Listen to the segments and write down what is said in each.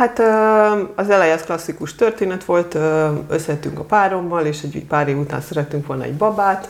Hát az eleje az klasszikus történet volt, összettünk a párommal, és egy pár év után szerettünk volna egy babát,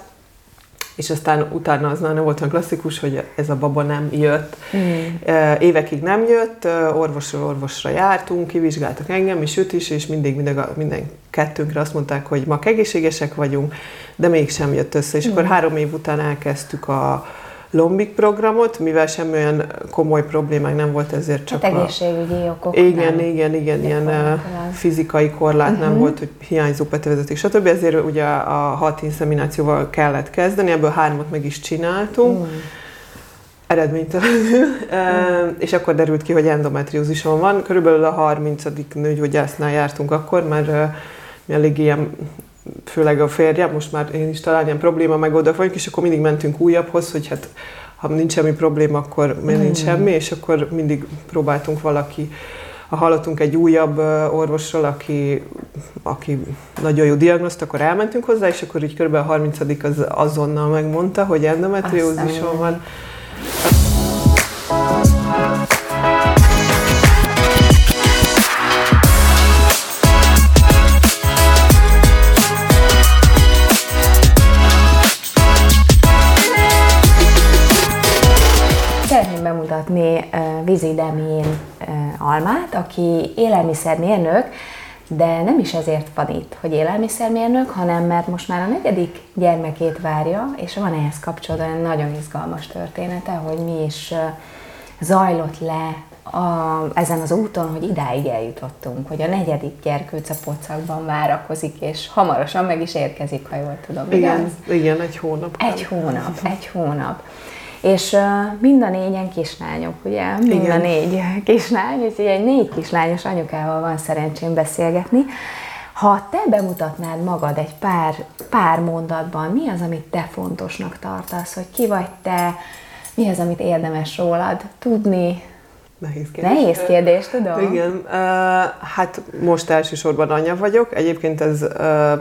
és aztán utána az nem volt olyan klasszikus, hogy ez a baba nem jött. Mm. Évekig nem jött, orvosról orvosra jártunk, kivizsgáltak engem, és őt is, és mindig minden, minden kettőnkre azt mondták, hogy ma egészségesek vagyunk, de mégsem jött össze. És mm. akkor három év után elkezdtük a, Lombik programot, mivel semmi olyan komoly problémák nem volt, ezért csak hát egészségügyi okok. Igen, nem. igen, igen, ilyen nem. fizikai korlát uh-huh. nem volt, hogy hiányzó petővezeték, stb. Ezért ugye a hat inszeminációval kellett kezdeni, ebből hármat meg is csináltunk. Uh-huh eredménytelenül, mm. és akkor derült ki, hogy endometriózisom van. Körülbelül a 30. nőgyógyásznál jártunk akkor, mert mi elég ilyen főleg a férje, most már én is talán ilyen probléma megoldok vagyok, és akkor mindig mentünk újabbhoz, hogy hát ha nincs semmi probléma, akkor nincs mm. semmi, és akkor mindig próbáltunk valaki, ha hallottunk egy újabb orvosról, aki, aki nagyon jó diagnoszt, akkor elmentünk hozzá, és akkor így kb. a 30 az azonnal megmondta, hogy endometriózisom van. Bemutatni Vizi Demén Almát, aki élelmiszermérnök, de nem is ezért van itt, hogy élelmiszermérnök, hanem mert most már a negyedik gyermekét várja, és van ehhez kapcsolatban egy nagyon izgalmas története, hogy mi is zajlott le a, ezen az úton, hogy idáig eljutottunk, hogy a negyedik gyerkőc a pocakban várakozik, és hamarosan meg is érkezik, ha jól tudom. Igen, igen egy hónap. Egy hónap, egy hónap. És uh, mind a négyen kislányok, ugye? Mind Igen. a négy kislány, úgyhogy egy négy kislányos anyukával van szerencsém beszélgetni. Ha te bemutatnád magad egy pár, pár mondatban, mi az, amit te fontosnak tartasz, hogy ki vagy te, mi az, amit érdemes rólad tudni, Nehéz kérdés. Nehéz kérdés, tudom. Igen, uh, hát most elsősorban anya vagyok. Egyébként ez uh,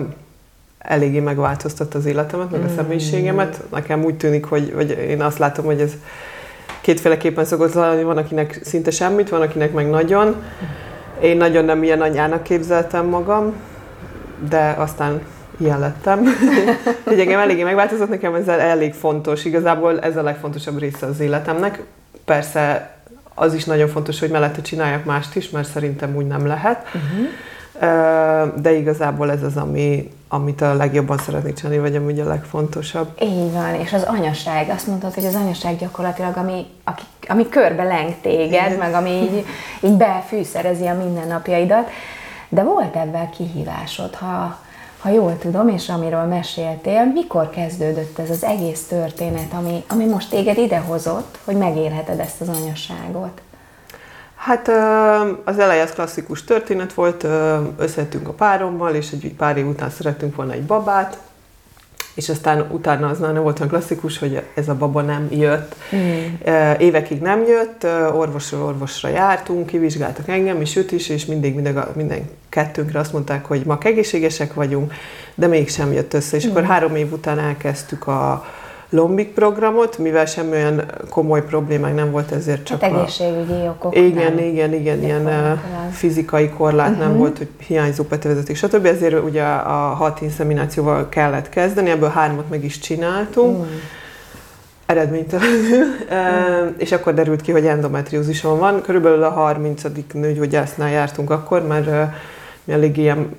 eléggé megváltoztatta az életemet, meg a mm. személyiségemet. Nekem úgy tűnik, hogy, hogy én azt látom, hogy ez kétféleképpen szokott lenni, van akinek szinte semmit, van akinek meg nagyon. Én nagyon nem ilyen anyának képzeltem magam, de aztán ilyen lettem. hogy engem eléggé megváltozott, nekem ez elég fontos. Igazából ez a legfontosabb része az életemnek. Persze az is nagyon fontos, hogy mellette csináljak mást is, mert szerintem úgy nem lehet. Uh-huh de igazából ez az, ami, amit a legjobban szeretnék csinálni, vagy ami a legfontosabb. Így van, és az anyaság, azt mondtad, hogy az anyaság gyakorlatilag, ami, aki, ami körbe leng téged, meg ami így, így befűszerezi a mindennapjaidat, de volt ebben kihívásod, ha, ha jól tudom, és amiről meséltél, mikor kezdődött ez az egész történet, ami, ami most téged idehozott, hogy megélheted ezt az anyaságot? Hát az eleje az klasszikus történet volt, összettünk a párommal, és egy pár év után szerettünk volna egy babát, és aztán utána az nem volt olyan klasszikus, hogy ez a baba nem jött. Mm. Évekig nem jött, orvosról orvosra jártunk, kivizsgáltak engem, és őt is, és mindig minden, minden kettőnkre azt mondták, hogy ma egészségesek vagyunk, de mégsem jött össze. És mm. akkor három év után elkezdtük a, Lombik programot, mivel semmi olyan komoly problémák nem volt, ezért csak hát egészségügyi okok. Igen, nem. igen, igen, ilyen fizikai korlát uh-huh. nem mhm. volt, hogy hiányzó petővezeték, stb. Ezért ugye a hat inszeminációval kellett kezdeni, ebből hármat meg is csináltunk. Uh-huh eredménytelenül, uh-huh. és akkor derült ki, hogy endometriózisom van. Körülbelül a 30. nőgyógyásznál jártunk akkor, mert mi elég ilyen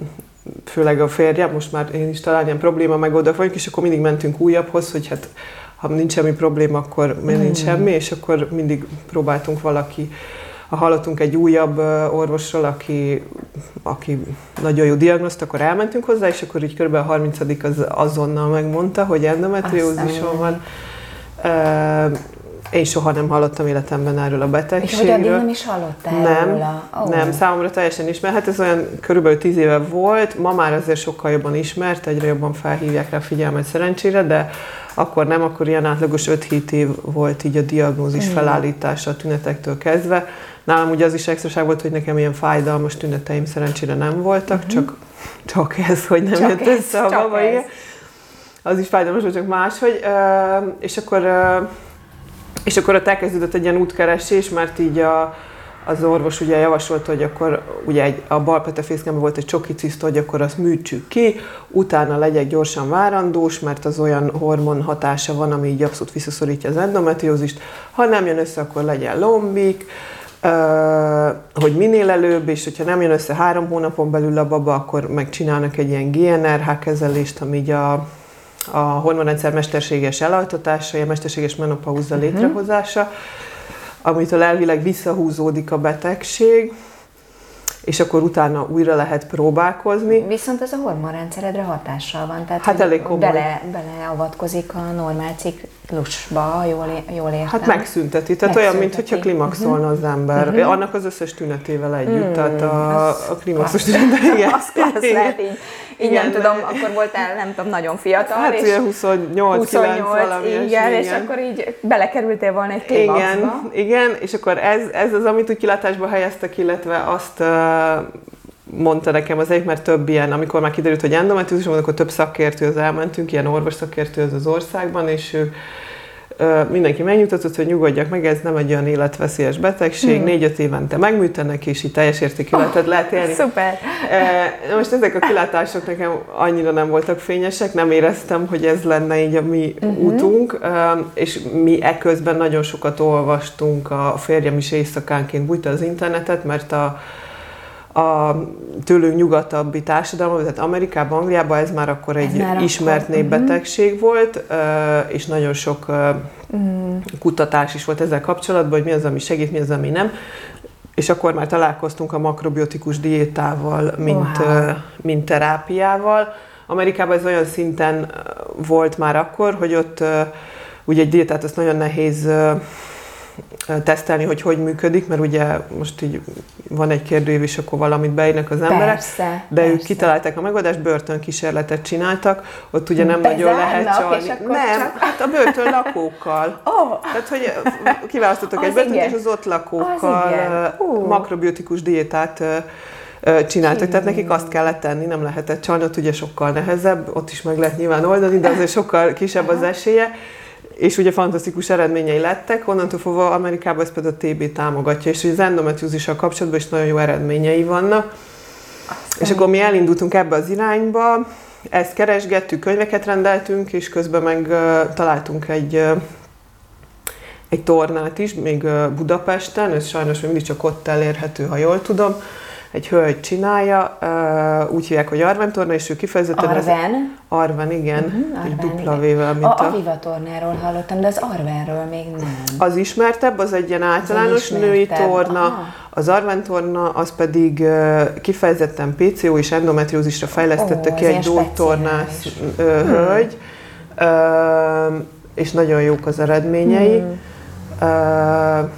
főleg a férje, most már én is talán ilyen probléma megoldok vagyok, és akkor mindig mentünk újabbhoz, hogy hát ha nincs semmi probléma, akkor miért mm. nincs semmi, és akkor mindig próbáltunk valaki, ha hallottunk egy újabb orvosról, aki, aki nagyon jó diagnoszt, akkor elmentünk hozzá, és akkor így kb. a 30 az azonnal megmondta, hogy endometriózisom van. Én soha nem hallottam életemben erről a betegségről. És hogy addig nem is hallottál nem, róla? Oh. Nem, számomra teljesen ismert. Hát ez olyan körülbelül tíz éve volt, ma már azért sokkal jobban ismert, egyre jobban felhívják rá a figyelmet szerencsére, de akkor nem, akkor ilyen átlagos 5-7 év volt így a diagnózis mm. felállítása a tünetektől kezdve. Nálam ugye az is extraság volt, hogy nekem ilyen fájdalmas tüneteim szerencsére nem voltak, mm-hmm. csak, csak ez, hogy nem csak jött ez, össze a baba. Az is fájdalmas volt, csak máshogy. És akkor és akkor ott elkezdődött egy ilyen útkeresés, mert így a, az orvos ugye javasolta, hogy akkor ugye egy, a balpetefészkemben volt egy csoki ciszta, hogy akkor azt műtsük ki, utána legyek gyorsan várandós, mert az olyan hormon hatása van, ami így abszolút visszaszorítja az endometriózist. Ha nem jön össze, akkor legyen lombik, hogy minél előbb, és hogyha nem jön össze három hónapon belül a baba, akkor megcsinálnak egy ilyen GNRH kezelést, ami így a, a hormonrendszer mesterséges elaltatása, a mesterséges menopauza uh-huh. létrehozása, amitől elvileg visszahúzódik a betegség, és akkor utána újra lehet próbálkozni. Viszont ez a hormonrendszeredre hatással van, tehát hát elég komoly. Bele, beleavatkozik a normál ciklusba, jól, jól értem. Hát megszünteti, tehát olyan, mintha klimaxolna az ember, uh-huh. annak az összes tünetével együtt, uh-huh. tehát a, a klimaxos igen. Az klassz lehet így így igen, nem tudom, akkor voltál, nem tudom, nagyon fiatal. Hát és 28, 28 9, valami igen, igen, és akkor így belekerültél volna egy klimaxba. Igen, igen, és akkor ez, ez az, amit úgy kilátásba helyeztek, illetve azt mondta nekem az egyik, mert több ilyen, amikor már kiderült, hogy endometriózis, akkor több szakértőhöz elmentünk, ilyen orvos szakértőhöz az országban, és ő mindenki megnyugtatott, hogy nyugodjak meg, ez nem egy olyan életveszélyes betegség, hmm. négy-öt évente megműtenek, és így teljes értékű életet oh, lehet élni. Szuper! Most ezek a kilátások nekem annyira nem voltak fényesek, nem éreztem, hogy ez lenne így a mi uh-huh. útunk, és mi eközben nagyon sokat olvastunk, a férjem is éjszakánként bújta az internetet, mert a a tőlünk nyugatabbi társadalom, tehát Amerikában, Angliában ez már akkor egy már ismert akkor. népbetegség uh-huh. volt, és nagyon sok uh-huh. kutatás is volt ezzel kapcsolatban, hogy mi az, ami segít, mi az, ami nem. És akkor már találkoztunk a makrobiotikus diétával, mint, wow. mint terápiával. Amerikában ez olyan szinten volt már akkor, hogy ott ugye egy diétát azt nagyon nehéz tesztelni, hogy hogy működik, mert ugye most így van egy kérdőív, és akkor valamit beírnak az emberek. Persze, de persze. ők kitalálták a megoldást, börtönkísérletet csináltak, ott ugye nem nagyon lehet csalni. Nem, csak... hát a börtön lakókkal. Oh. Tehát, hogy kiválasztottak egy börtönt, és az ott lakókkal uh. makrobiotikus diétát csináltak, tehát nekik azt kellett tenni, nem lehetett csalni, ott ugye sokkal nehezebb, ott is meg lehet nyilván oldani, de azért sokkal kisebb az esélye és ugye fantasztikus eredményei lettek, onnantól fogva Amerikában ezt például a TB támogatja, és az endometriózissal kapcsolatban is nagyon jó eredményei vannak. Azt és akkor mi elindultunk ebbe az irányba, ezt keresgettük, könyveket rendeltünk, és közben meg uh, találtunk egy uh, egy tornát is, még uh, Budapesten, ez sajnos még mindig csak ott elérhető, ha jól tudom, egy hölgy csinálja, uh, úgy hívják, hogy Arven torna, és ő kifejezetten... Arven? Ez, Arven, igen, uh-huh, Arven, dupla vével, mint a... A Viva tornáról hallottam, de az Arvenről még nem. Az ismertebb, az egy ilyen általános női torna, Aha. az Arven torna, az pedig uh, kifejezetten PCO és endometriózisra fejlesztette oh, ki egy gyógytornász uh, hölgy, uh, és nagyon jók az eredményei. Hmm. Uh,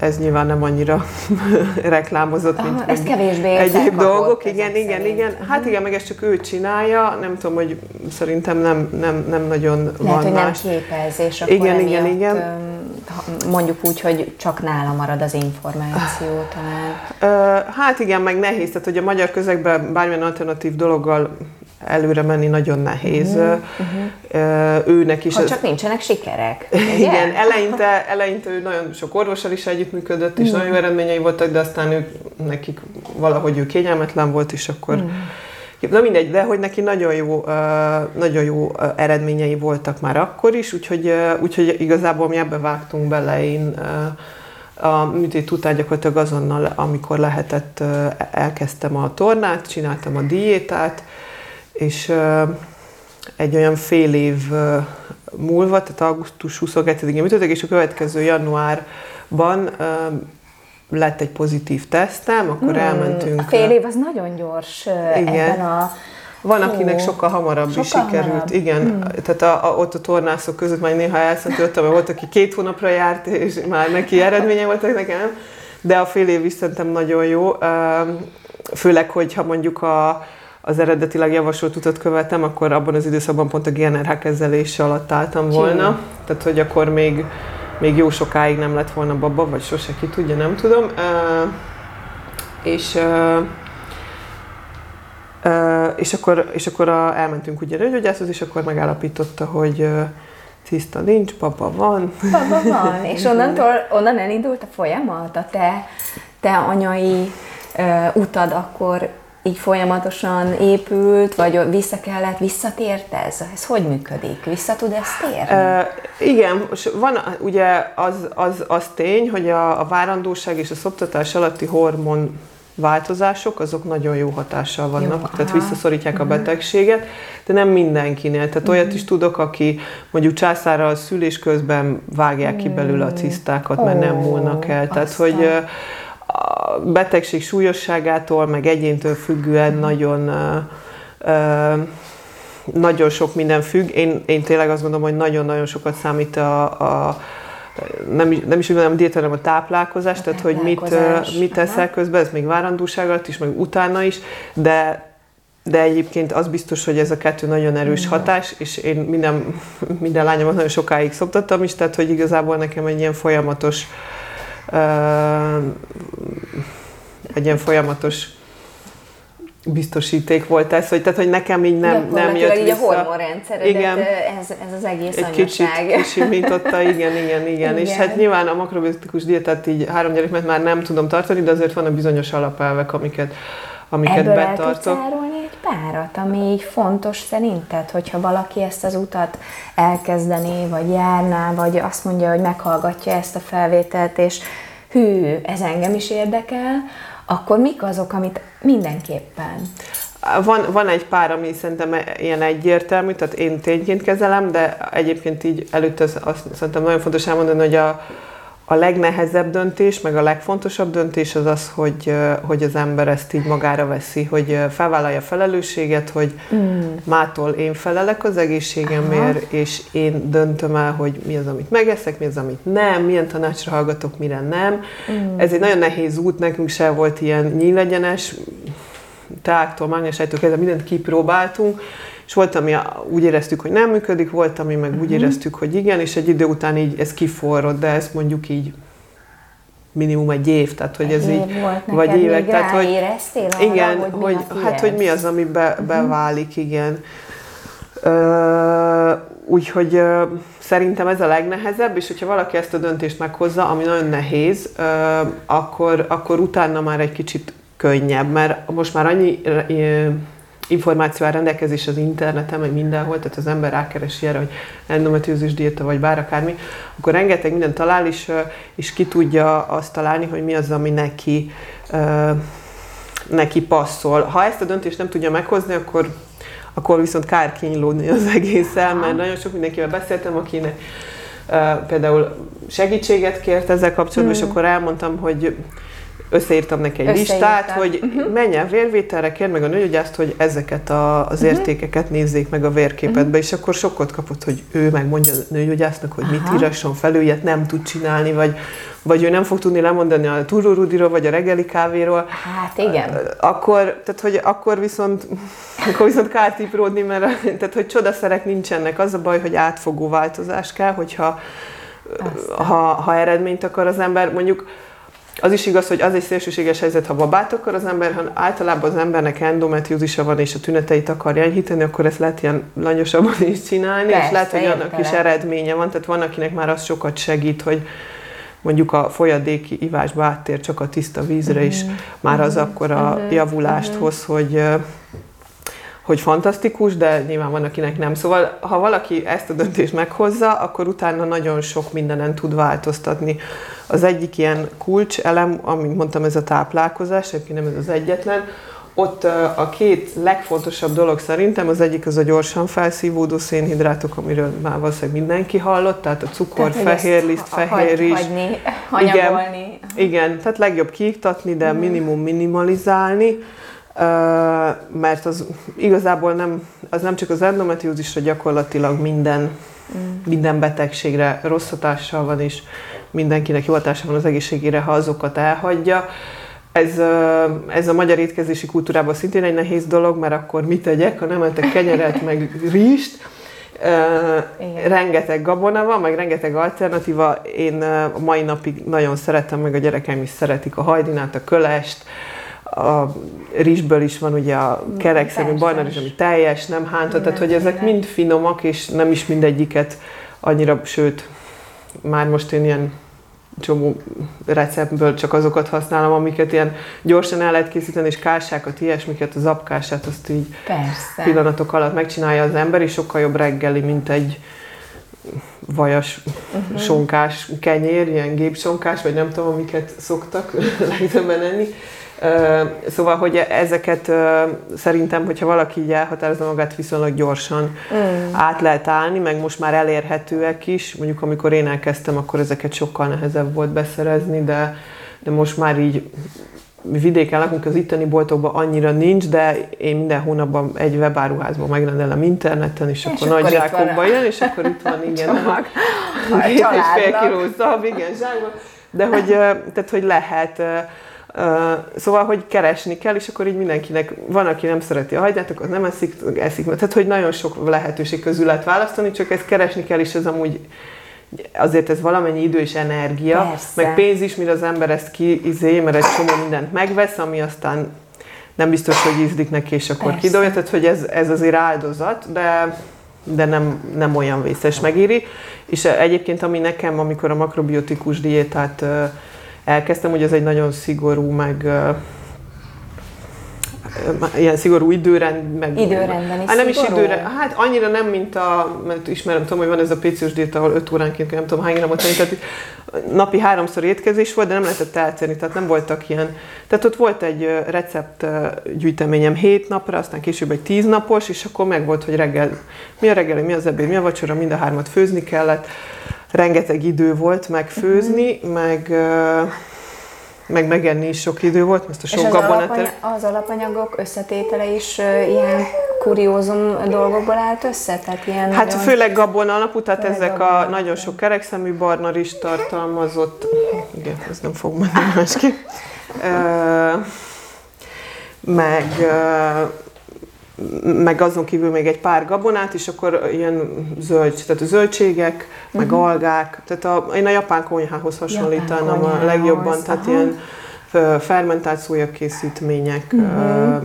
ez nyilván nem annyira reklámozott, mint ah, ez kevésbé egyéb dolgok. Igen, igen, szerint. igen. Hát igen, meg ezt csak ő csinálja, nem tudom, hogy szerintem nem, nem, nem nagyon Lehet, van hogy más. nem képez, és akkor igen, igen, igen. mondjuk úgy, hogy csak nála marad az információ talán. Hát igen, meg nehéz, tehát hogy a magyar közegben bármilyen alternatív dologgal előre menni nagyon nehéz. Uh-huh. Őnek is... Ha ez... csak nincsenek sikerek. Igen, eleinte, eleinte ő nagyon sok orvossal is együttműködött, és uh-huh. nagyon eredményei voltak, de aztán ők, nekik valahogy ő kényelmetlen volt, és akkor... Uh-huh. Na mindegy, de hogy neki nagyon jó, nagyon jó eredményei voltak már akkor is, úgyhogy, úgyhogy igazából mi ebbe vágtunk bele, én a műtét után gyakorlatilag azonnal, amikor lehetett, elkezdtem a tornát, csináltam a diétát, és egy olyan fél év múlva, tehát augusztus 22-én műtöttek, és a következő januárban lett egy pozitív tesztem, akkor hmm, elmentünk. A fél év az nagyon gyors igen. ebben a van, akinek sokkal hamarabb sokkal is sikerült. Hamarabb. Igen, hmm. tehát a, a, ott a tornászok között már néha elszentültem, mert volt, aki két hónapra járt, és már neki eredménye voltak, nekem. De a fél év is szerintem nagyon jó. Főleg, hogyha mondjuk a, az eredetileg javasolt utat követem, akkor abban az időszakban pont a GNRH kezelése alatt álltam volna. Ki. Tehát, hogy akkor még, még jó sokáig nem lett volna baba, vagy sose ki tudja, nem tudom. Uh, és uh, uh, és akkor, és akkor a, elmentünk ugye nőgyógyászhoz, és akkor megállapította, hogy uh, tiszta nincs, papa van. Papa van, és onnantól, onnan elindult a folyamat, a te te anyai uh, utad akkor így folyamatosan épült, vagy vissza kellett, visszatért ez? Ez hogy működik? Vissza tud ezt térni? Uh, igen, van ugye az, az, az tény, hogy a, a várandóság és a szoptatás alatti hormon változások, azok nagyon jó hatással vannak, jó, tehát aha. visszaszorítják a mhm. betegséget, de nem mindenkinél. Tehát olyat is tudok, aki mondjuk császára a szülés közben vágják ki belőle a cisztákat, mert nem múlnak el. Tehát, aztán. hogy a betegség súlyosságától, meg egyéntől függően nagyon nagyon sok minden függ. Én, én tényleg azt gondolom, hogy nagyon-nagyon sokat számít a, a nem, nem is úgy mondom, a diéta, hanem a táplálkozás, a tehát hogy mit, mit teszel közben, ez még várandóság alatt is, meg utána is, de de egyébként az biztos, hogy ez a kettő nagyon erős hatás, és én minden, minden lányomat nagyon sokáig szoptattam is, tehát hogy igazából nekem egy ilyen folyamatos uh, egy ilyen folyamatos biztosíték volt ez, hogy, tehát, hogy nekem így nem, nem jött így vissza. a hormonrendszeredet, igen. ez, ez az egész Egy anyaság. kicsit kisimította, igen, igen, igen, igen. És hát nyilván a makrobiotikus diétát így három gyereket már nem tudom tartani, de azért van a bizonyos alapelvek, amiket, amiket Ebből betartok. Ebből egy párat, ami így fontos szerinted, hogyha valaki ezt az utat elkezdené, vagy járná, vagy azt mondja, hogy meghallgatja ezt a felvételt, és hű, ez engem is érdekel, akkor mik azok, amit mindenképpen? Van, van egy pár, ami szerintem ilyen egyértelmű, tehát én tényként kezelem, de egyébként így előtt az, azt szerintem nagyon fontos elmondani, hogy a, a legnehezebb döntés, meg a legfontosabb döntés az az, hogy, hogy az ember ezt így magára veszi, hogy felvállalja a felelősséget, hogy mm. mától én felelek az egészségemért, Aha. és én döntöm el, hogy mi az, amit megeszek, mi az, amit nem, milyen tanácsra hallgatok, mire nem. Mm. Ez egy nagyon nehéz út, nekünk se volt ilyen nyílegyenes, teáktól, mágnesejtől kezdve mindent kipróbáltunk, és volt, ami úgy éreztük, hogy nem működik, volt, ami meg uh-huh. úgy mhm. éreztük, hogy igen, és egy idő után így ez kiforrott, de ezt mondjuk így minimum egy év, tehát hogy ez így, volt vagy évek, tehát hogy arra, igen, hogy, hogy hát hogy mi az, ami be, uh-huh. beválik, igen. Uh, úgyhogy uh, szerintem ez a legnehezebb, és hogyha valaki ezt a döntést meghozza, ami nagyon nehéz, uh, akkor, akkor utána már egy kicsit könnyebb, mert most már annyi információ áll rendelkezés az interneten, meg mindenhol, tehát az ember rákeresi erre, hogy endometriózis diéta, vagy bár akármi, akkor rengeteg mindent talál, és, és ki tudja azt találni, hogy mi az, ami neki, neki passzol. Ha ezt a döntést nem tudja meghozni, akkor, akkor viszont kár kínlódni az egészen, mert nagyon sok mindenkivel beszéltem, akinek például segítséget kért ezzel kapcsolatban, hmm. és akkor elmondtam, hogy összeírtam neki egy Összeírtam. listát, hogy uh-huh. vérvételre, kér meg a nőgyógyászt, hogy ezeket a, az uh-huh. értékeket nézzék meg a vérképetbe, uh-huh. és akkor sokkot kapott, hogy ő megmondja a nőgyógyásznak, hogy Aha. mit írasson felül, ilyet nem tud csinálni, vagy, vagy ő nem fog tudni lemondani a tururudiról, vagy a reggeli kávéról. Hát igen. Akkor, tehát, hogy akkor viszont, akkor viszont kár tipródni, mert tehát, hogy csodaszerek nincsenek. Az a baj, hogy átfogó változás kell, hogyha ha, ha eredményt akar az ember, mondjuk az is igaz, hogy az egy szélsőséges helyzet, ha babát akar az ember, ha általában az embernek endometriózisa van, és a tüneteit akarja enyhíteni, akkor ezt lehet ilyen lanyosabban is csinálni, Persze, és lehet, hogy annak is eredménye van. Tehát van, akinek már az sokat segít, hogy mondjuk a folyadéki ivásba áttér csak a tiszta vízre, és mm. már az mm. akkor a mm. javulást mm. hoz, hogy hogy fantasztikus, de nyilván van, akinek nem. Szóval, ha valaki ezt a döntést meghozza, akkor utána nagyon sok mindenen tud változtatni. Az egyik ilyen kulcselem, amint mondtam, ez a táplálkozás, egyébként nem ez az egyetlen, ott a két legfontosabb dolog szerintem, az egyik az a gyorsan felszívódó szénhidrátok, amiről már valószínűleg mindenki hallott, tehát a cukor, tehát, fehér liszt, fehér is. Hagyni. Igen, igen, tehát legjobb kiiktatni, de mm. minimum minimalizálni mert az igazából nem, az nem csak az endometriózisra, gyakorlatilag minden, mm. minden betegségre rossz hatással van, és mindenkinek jó hatása van az egészségére, ha azokat elhagyja. Ez, ez a magyar étkezési kultúrában szintén egy nehéz dolog, mert akkor mit tegyek, ha nem ettek kenyeret, meg rizst, Uh, rengeteg gabona van, meg rengeteg alternatíva. Én a mai napig nagyon szeretem, meg a gyerekeim is szeretik a hajdinát, a kölest, a rizsből is van ugye a kerekszemű barnarizs, ami teljes, nem hántott, tehát hogy ezek mind finomak, és nem is mindegyiket annyira, sőt, már most én ilyen csomó receptből csak azokat használom, amiket ilyen gyorsan el lehet készíteni, és kássákat, ilyesmiket, az apkását, azt így Persze. pillanatok alatt megcsinálja az ember, és sokkal jobb reggeli, mint egy vajas uh-huh. sonkás kenyér, ilyen gépsonkás, vagy nem tudom, amiket szoktak legtöbben enni. Szóval, hogy ezeket szerintem, hogyha valaki így elhatározza magát, viszonylag gyorsan mm. át lehet állni, meg most már elérhetőek is. Mondjuk amikor én elkezdtem, akkor ezeket sokkal nehezebb volt beszerezni, de, de most már így vidéken lakunk, az itteni boltokban annyira nincs, de én minden hónapban egy webáruházban megrendelem interneten, és, és akkor, akkor nagy zsákokba jön, és akkor itt van igen, Csomag. két és fél kiló szab, igen, zsákban. De hogy, tehát, hogy lehet, szóval, hogy keresni kell, és akkor így mindenkinek, van, aki nem szereti a hagydát, akkor nem eszik, eszik. Tehát, hogy nagyon sok lehetőség közül lehet választani, csak ezt keresni kell, és ez amúgy azért ez valamennyi idő és energia, Persze. meg pénz is, mire az ember ezt kiizé, mert egy csomó mindent megvesz, ami aztán nem biztos, hogy ízlik neki, és akkor Persze. kidolja, tehát hogy ez, ez azért áldozat, de, de nem, nem olyan vészes megéri. És egyébként, ami nekem, amikor a makrobiotikus diétát elkezdtem, hogy ez egy nagyon szigorú, meg ilyen szigorú időrend, meg... Időrendben is hát nem is szigorú? időre, hát annyira nem, mint a, mert ismerem, tudom, hogy van ez a péciós diéta, ahol 5 óránként, nem tudom hány gramot tenni, tehát napi háromszor étkezés volt, de nem lehetett eltenni, tehát nem voltak ilyen. Tehát ott volt egy recept gyűjteményem 7 napra, aztán később egy 10 napos, és akkor meg volt, hogy reggel, mi a reggel, mi az ebéd, mi a vacsora, mind a hármat főzni kellett. Rengeteg idő volt megfőzni, mm-hmm. meg meg megenni is sok idő volt, mert a sok az, gabonát... alapany- az alapanyagok összetétele is uh, ilyen kuriózum dolgokból állt össze? Tehát ilyen Hát nagyon... főleg gabona alapú, tehát Főleg ezek gabona a nagyon sok kerekszemű barna is tartalmazott, igen, ez nem fog menni másképp, Ö, meg, ö, meg azon kívül még egy pár gabonát, és akkor ilyen zöld, tehát a zöldségek, meg algák, tehát a, én a japán konyhához hasonlítanám a konyhához, legjobban, tehát aha. ilyen ö, fermentált szójakészítmények, ö,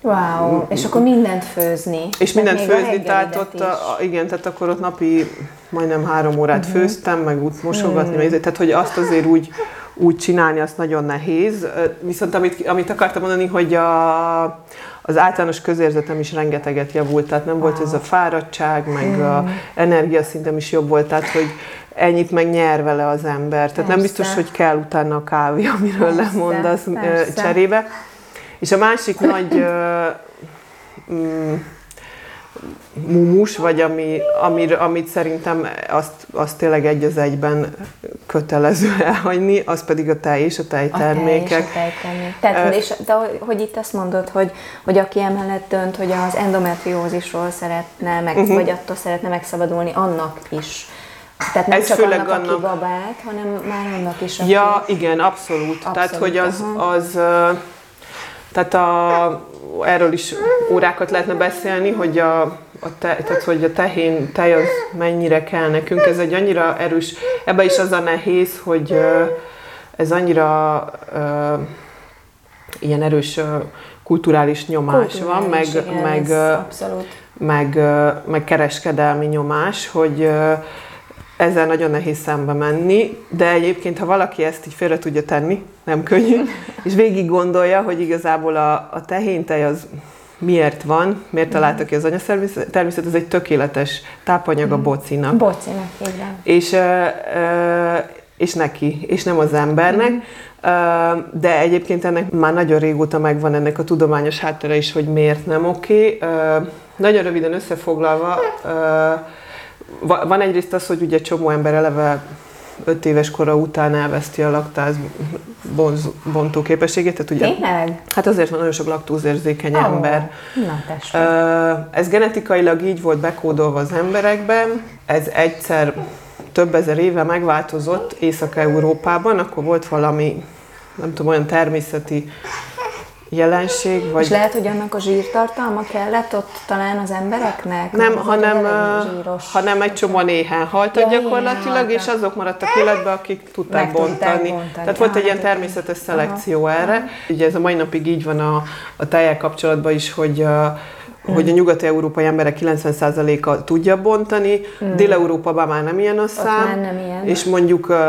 Wow, és akkor mindent főzni. és Tehát mindent a főzni, tehát ott, a, a- igen, tehát akkor ott napi majdnem három órát uh-huh. főztem, meg úgy mosogatni, meg, tehát hogy azt azért úgy, úgy csinálni, azt nagyon nehéz. Viszont amit, amit akartam mondani, hogy a, az általános közérzetem is rengeteget javult, tehát nem volt ez a fáradtság, meg a energiaszintem is jobb volt, tehát hogy ennyit meg nyer vele az ember. Tehát nem biztos, hogy kell utána a kávé, amiről Persze, lemondasz persze. cserébe. És a másik nagy ö, mm, mumus, vagy ami, amir, amit szerintem azt, azt tényleg egy az egyben kötelező elhagyni, az pedig a tej és a A tej és tejtermékek. a tejtermék. Tehát, Ö, és, de hogy- itt azt mondod, hogy, hogy aki emellett dönt, hogy az endometriózisról szeretne, meg, uh-huh. vagy attól szeretne megszabadulni, annak is. Tehát nem Ez csak főleg annak, aki annak- babát, hanem már annak is, aki... Ja, igen, abszolút. abszolút. Tehát, hogy az, az tehát a, erről is órákat lehetne beszélni, hogy a, a, te, tehát, hogy a tehén, tej az mennyire kell nekünk. Ez egy annyira erős, ebbe is az a nehéz, hogy ez annyira ö, ilyen erős ö, kulturális nyomás van, meg, Kulturális, igen, meg, meg, ö, meg kereskedelmi nyomás, hogy ö, ezzel nagyon nehéz szembe menni, de egyébként, ha valaki ezt így félre tudja tenni, nem könnyű, és végig gondolja, hogy igazából a, a tehéntej az miért van, miért találta ki az anyatermészet, természet, ez egy tökéletes tápanyag a bocinak. Bocinak, igen. És, ö, ö, és neki, és nem az embernek. Ö, De egyébként ennek már nagyon régóta megvan ennek a tudományos háttere is, hogy miért nem oké. Ö, Nagyon röviden összefoglalva, van egyrészt az, hogy ugye csomó ember eleve 5 éves kora után elveszti a laktáz bonz- bontó képességét, tehát ugye, Tényleg? hát azért van nagyon sok laktózérzékeny Ó, ember. Na, tessék. Ez genetikailag így volt bekódolva az emberekben. Ez egyszer több ezer éve megváltozott Észak-Európában, akkor volt valami, nem tudom, olyan természeti jelenség, És vagy lehet, hogy annak a zsírtartalma kellett ott talán az embereknek? nem, Az hanem, zsíros. hanem egy csomó néhány haltak Ja, gyakorlatilag, és azok maradtak életbe, akik tudták Meg tudták bontani. bontani. Tehát volt egy Ah, ilyen hát természetes szelekció erre. Ugye ez a mai napig így van a, a tejjel kapcsolatban is, hogy, mm. hogy a nyugati-európai emberek 90%-a tudja bontani, mm. Dél-Európában már nem ilyen a szám, már nem ilyen. és mondjuk a,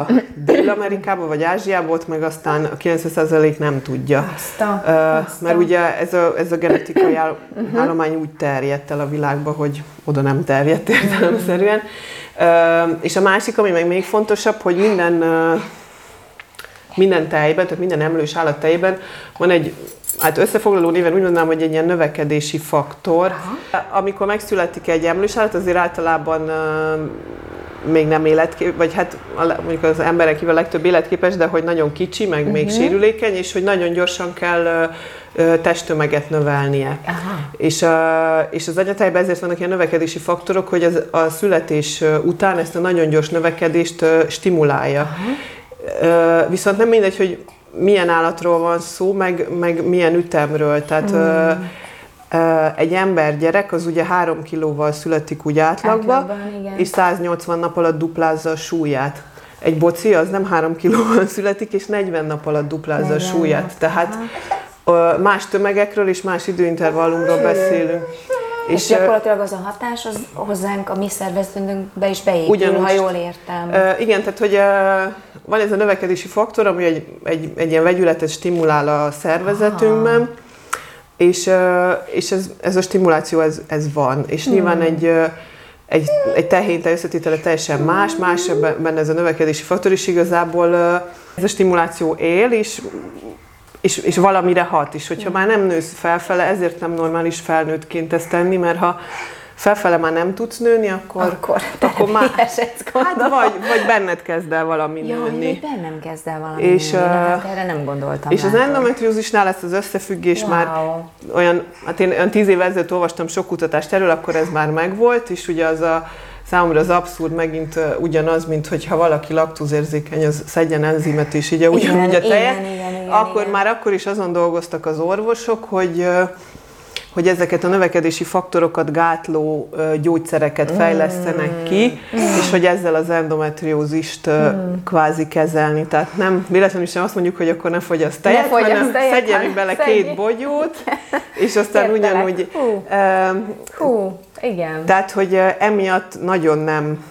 a Dél-Amerikában vagy Ázsiában ott meg aztán a 90% nem tudja. Azt a, azt Mert ugye ez a, ez a genetikai áll, uh-huh. állomány úgy terjedt el a világba, hogy oda nem terjedt értelemszerűen. Uh, és a másik, ami meg még fontosabb, hogy minden uh, minden tejben, tehát minden emlős állat tejben van egy Hát összefoglaló néven úgy mondanám, hogy egy ilyen növekedési faktor. Aha. Amikor megszületik egy emlős állat, azért általában még nem életképes, vagy hát mondjuk az emberek a legtöbb életképes, de hogy nagyon kicsi, meg uh-huh. még mhm. sérülékeny, és hogy nagyon gyorsan kell testtömeget növelnie. Aha. És, és az anyatejben ezért vannak ilyen növekedési faktorok, hogy az, a születés után ezt a nagyon gyors növekedést stimulálja. Aha. Viszont nem mindegy, hogy milyen állatról van szó, meg, meg milyen ütemről. Tehát mm. ö, egy ember gyerek az ugye 3 kilóval születik úgy átlagban, és 180 nap alatt duplázza a súlyát. Egy boci az nem 3 kilóval születik, és 40 nap alatt duplázza a súlyát. Tehát ö, más tömegekről és más időintervallumról beszélünk. És, és gyakorlatilag az a hatás az hozzánk a mi szervezetünkbe is beépül, ugyanúgy, ha jól értem. Uh, igen, tehát hogy uh, van ez a növekedési faktor, ami egy, egy, egy ilyen vegyületet stimulál a szervezetünkben, Aha. és, uh, és ez, ez a stimuláció ez, ez van. És hmm. nyilván egy uh, egy, egy tehénte összetétele teljesen más, más benne ez a növekedési faktor is igazából ez a stimuláció él, és és, és valamire hat is. Hogyha már nem nősz felfele, ezért nem normális felnőttként ezt tenni, mert ha felfele már nem tudsz nőni, akkor, akkor, akkor már, hát vagy, vagy benned kezd el valami Jaj, nőni. Jaj, bennem kezd el valami és, nőni, hát erre nem gondoltam. És az endometriózisnál ezt az összefüggés wow. már olyan, hát én olyan tíz évvel ezelőtt olvastam sok kutatást erről, akkor ez már megvolt, és ugye az a számomra az abszurd megint ugyanaz, mint hogyha valaki laktózérzékeny, az szedjen enzimet és így ugyanúgy a tejet, igen, igen, igen, akkor igen. már akkor is azon dolgoztak az orvosok, hogy hogy ezeket a növekedési faktorokat gátló gyógyszereket mm. fejlesztenek ki, mm. és hogy ezzel az endometriózist mm. kvázi kezelni. Tehát nem véletlenül sem azt mondjuk, hogy akkor ne fogyaszt tejet, ne hanem tejet, szedjen bele szedj. két bogyót, és aztán Értelek. ugyanúgy... Hú. Uh, Hú. Igen. Tehát, hogy emiatt nagyon nem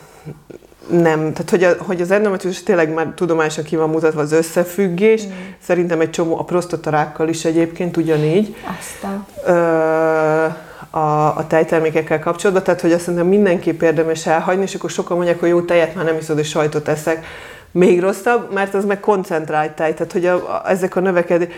nem, tehát hogy, a, hogy az endometriózis tényleg már tudományosan ki van mutatva az összefüggés, mm. szerintem egy csomó, a prostatarákkal is egyébként ugyanígy. Aztán. Ö, a, a tejtermékekkel kapcsolatban, tehát hogy azt szerintem mindenképp érdemes elhagyni, és akkor sokan mondják, hogy jó tejet már nem iszod, és sajtot eszek még rosszabb, mert az meg koncentrált tej, tehát hogy a, a, ezek a növekedő,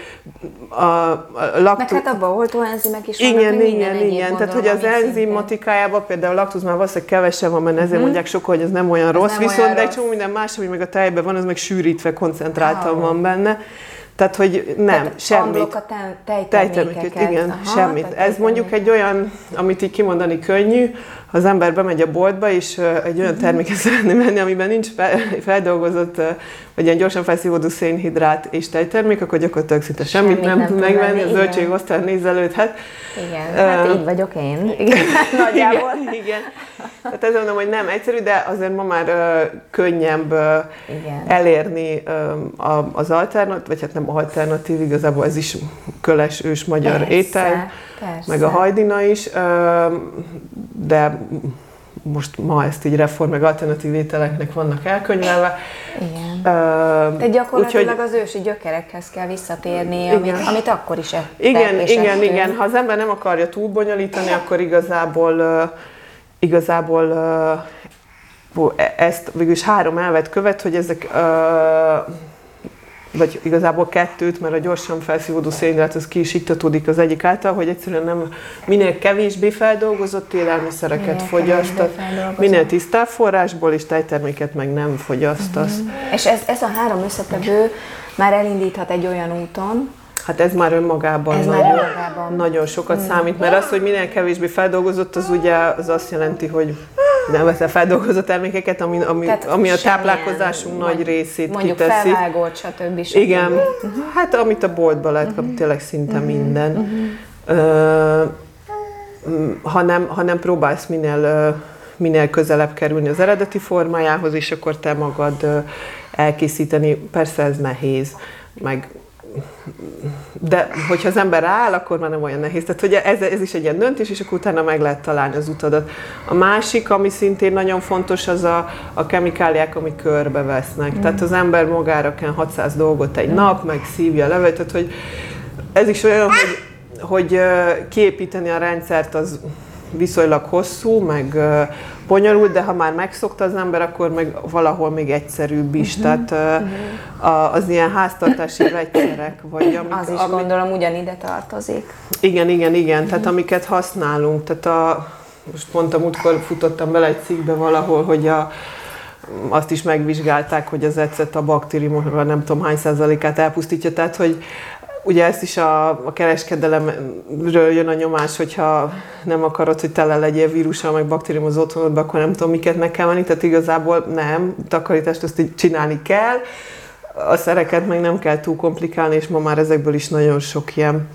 a, a laktó... Meg hát abban oltóenzimek is vannak, Igen, igen, igen, tehát hogy az enzimatikájában például a laktóz már valószínűleg kevesebb van, mert ezért uh-huh. mondják sokan, hogy ez nem olyan ez rossz, nem viszont olyan de egy csomó minden más, ami meg a tejben van, az meg sűrítve, koncentráltan oh. van benne. Tehát, hogy nem, tehát semmit. a tejtermékeket. Igen, Aha, semmit. Ez mondjuk egy olyan, amit így kimondani könnyű, az ember bemegy a boltba, és egy olyan terméket szeretne menni, amiben nincs feldolgozott, vagy ilyen gyorsan felszívódó szénhidrát és tejtermék, akkor gyakorlatilag szinte semmit, semmit nem, nem tud megvenni, a zöldségosztál nézelődhet. Igen, uh, hát így vagyok én. Igen, nagyjából. Igen, igen. Tehát ezzel mondom, hogy nem egyszerű, de azért ma már uh, könnyebb uh, igen. elérni uh, az alternatív, vagy hát nem alternatív, igazából ez is köles ős magyar persze, étel, persze. meg a hajdina is, de most ma ezt így reform, meg alternatív ételeknek vannak elkönyvelve. Igen. Uh, De gyakorlatilag úgyhogy, az ősi gyökerekhez kell visszatérni, amit, amit akkor is ettek Igen, és igen, ettünk. igen. Ha az ember nem akarja túl bonyolítani, akkor igazából uh, igazából uh, ezt végülis három elvet követ, hogy ezek uh, vagy igazából kettőt, mert a gyorsan felszívódó szénhidrát az ki is iktatódik az egyik által, hogy egyszerűen nem minél kevésbé feldolgozott élelmiszereket minél fogyasztat, minél tisztább forrásból, és tejterméket meg nem fogyasztasz. Uh-huh. És ez, ez a három összetevő már elindíthat egy olyan úton, Hát ez már önmagában, ez nagyon, már önmagában. nagyon sokat hmm. számít, mert az, hogy minél kevésbé feldolgozott, az ugye az azt jelenti, hogy nem veszel feldolgozott termékeket, ami, ami, Tehát ami a táplálkozásunk nagy részét mondjuk kiteszi. Mondjuk felvágott, stb. stb. Igen, uh-huh. hát amit a boltban lehet kapni, uh-huh. tényleg szinte uh-huh. minden. Uh-huh. Uh, hanem, hanem próbálsz minél, uh, minél közelebb kerülni az eredeti formájához, és akkor te magad uh, elkészíteni. Persze ez nehéz, meg de hogyha az ember áll, akkor már nem olyan nehéz. Tehát hogy ez, ez is egy ilyen döntés, és akkor utána meg lehet találni az utadat. A másik, ami szintén nagyon fontos, az a, a kemikáliák, amik körbevesznek. Mm. Tehát az ember magára kell 600 dolgot egy mm. nap, meg szívja a levet, tehát hogy ez is olyan, hogy, hogy kiépíteni a rendszert az viszonylag hosszú, meg bonyolult, de ha már megszokta az ember, akkor meg valahol még egyszerűbb is. Uh-huh. Tehát uh, az ilyen háztartási vegyszerek, vagy amik, Az is amik, gondolom ugyanide tartozik. Igen, igen, igen, uh-huh. tehát amiket használunk. Tehát a, most pont a múltkor futottam bele egy cikkbe valahol, hogy a, azt is megvizsgálták, hogy az ecet a baktériumokra nem tudom hány százalékát elpusztítja, tehát hogy ugye ezt is a, a kereskedelemről jön a nyomás, hogyha nem akarod, hogy tele legyél vírussal, meg baktérium az otthonodban, akkor nem tudom, miket meg kell venni, tehát igazából nem, takarítást azt így csinálni kell, a szereket meg nem kell túl komplikálni, és ma már ezekből is nagyon sok ilyen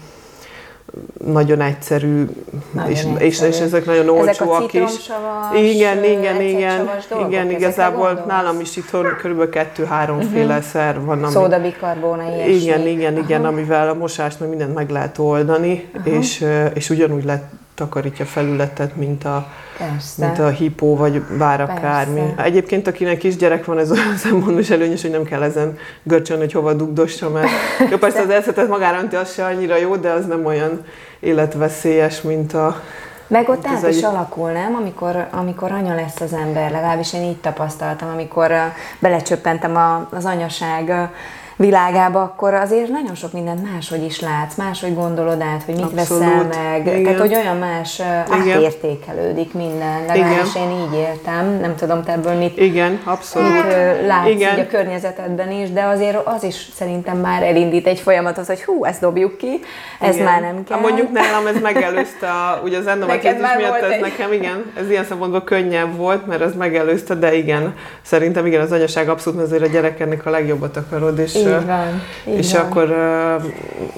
nagyon egyszerű, nagyon és, egyszerű. És, és ezek nagyon olcsóak is. Igen, igen, igen, dolgok, igen, igazából nálam is itthon kb. kettő-háromféle uh-huh. szer van. Ami, Szóda, bikarbóna, ilyesmi. Igen, igen, igen, uh-huh. amivel a mosást meg mindent meg lehet oldani, uh-huh. és, és ugyanúgy lehet takarítja felületet, mint a, Persze. mint a hipó, vagy bár akármi. Egyébként, akinek kisgyerek van, ez olyan szempontból is előnyös, hogy nem kell ezen görcsön, hogy hova dugdossa, mert jó, persze az elszetet magára önti, az se annyira jó, de az nem olyan életveszélyes, mint a meg ott át is egy... alakul, nem? Amikor, amikor anya lesz az ember, legalábbis én így tapasztaltam, amikor belecsöppentem az anyaság világába, akkor azért nagyon sok mindent máshogy is látsz, máshogy gondolod át, hogy mit Abszolút. veszel meg. Igen. Tehát, hogy olyan más átértékelődik minden. Legalábbis én így éltem. Nem tudom, te ebből mit, Igen, abszolút. mit látsz Igen. a környezetedben is, de azért az is szerintem már elindít egy folyamatot, hogy hú, ezt dobjuk ki, ez igen. már nem kell. Ha mondjuk nálam ez megelőzte, a, ugye az endometriózis miatt ez egy... nekem, igen, ez ilyen szempontból könnyebb volt, mert ez megelőzte, de igen, szerintem igen, az anyaság abszolút, azért a gyerekennek a legjobbat akarod, és így van, így és van. akkor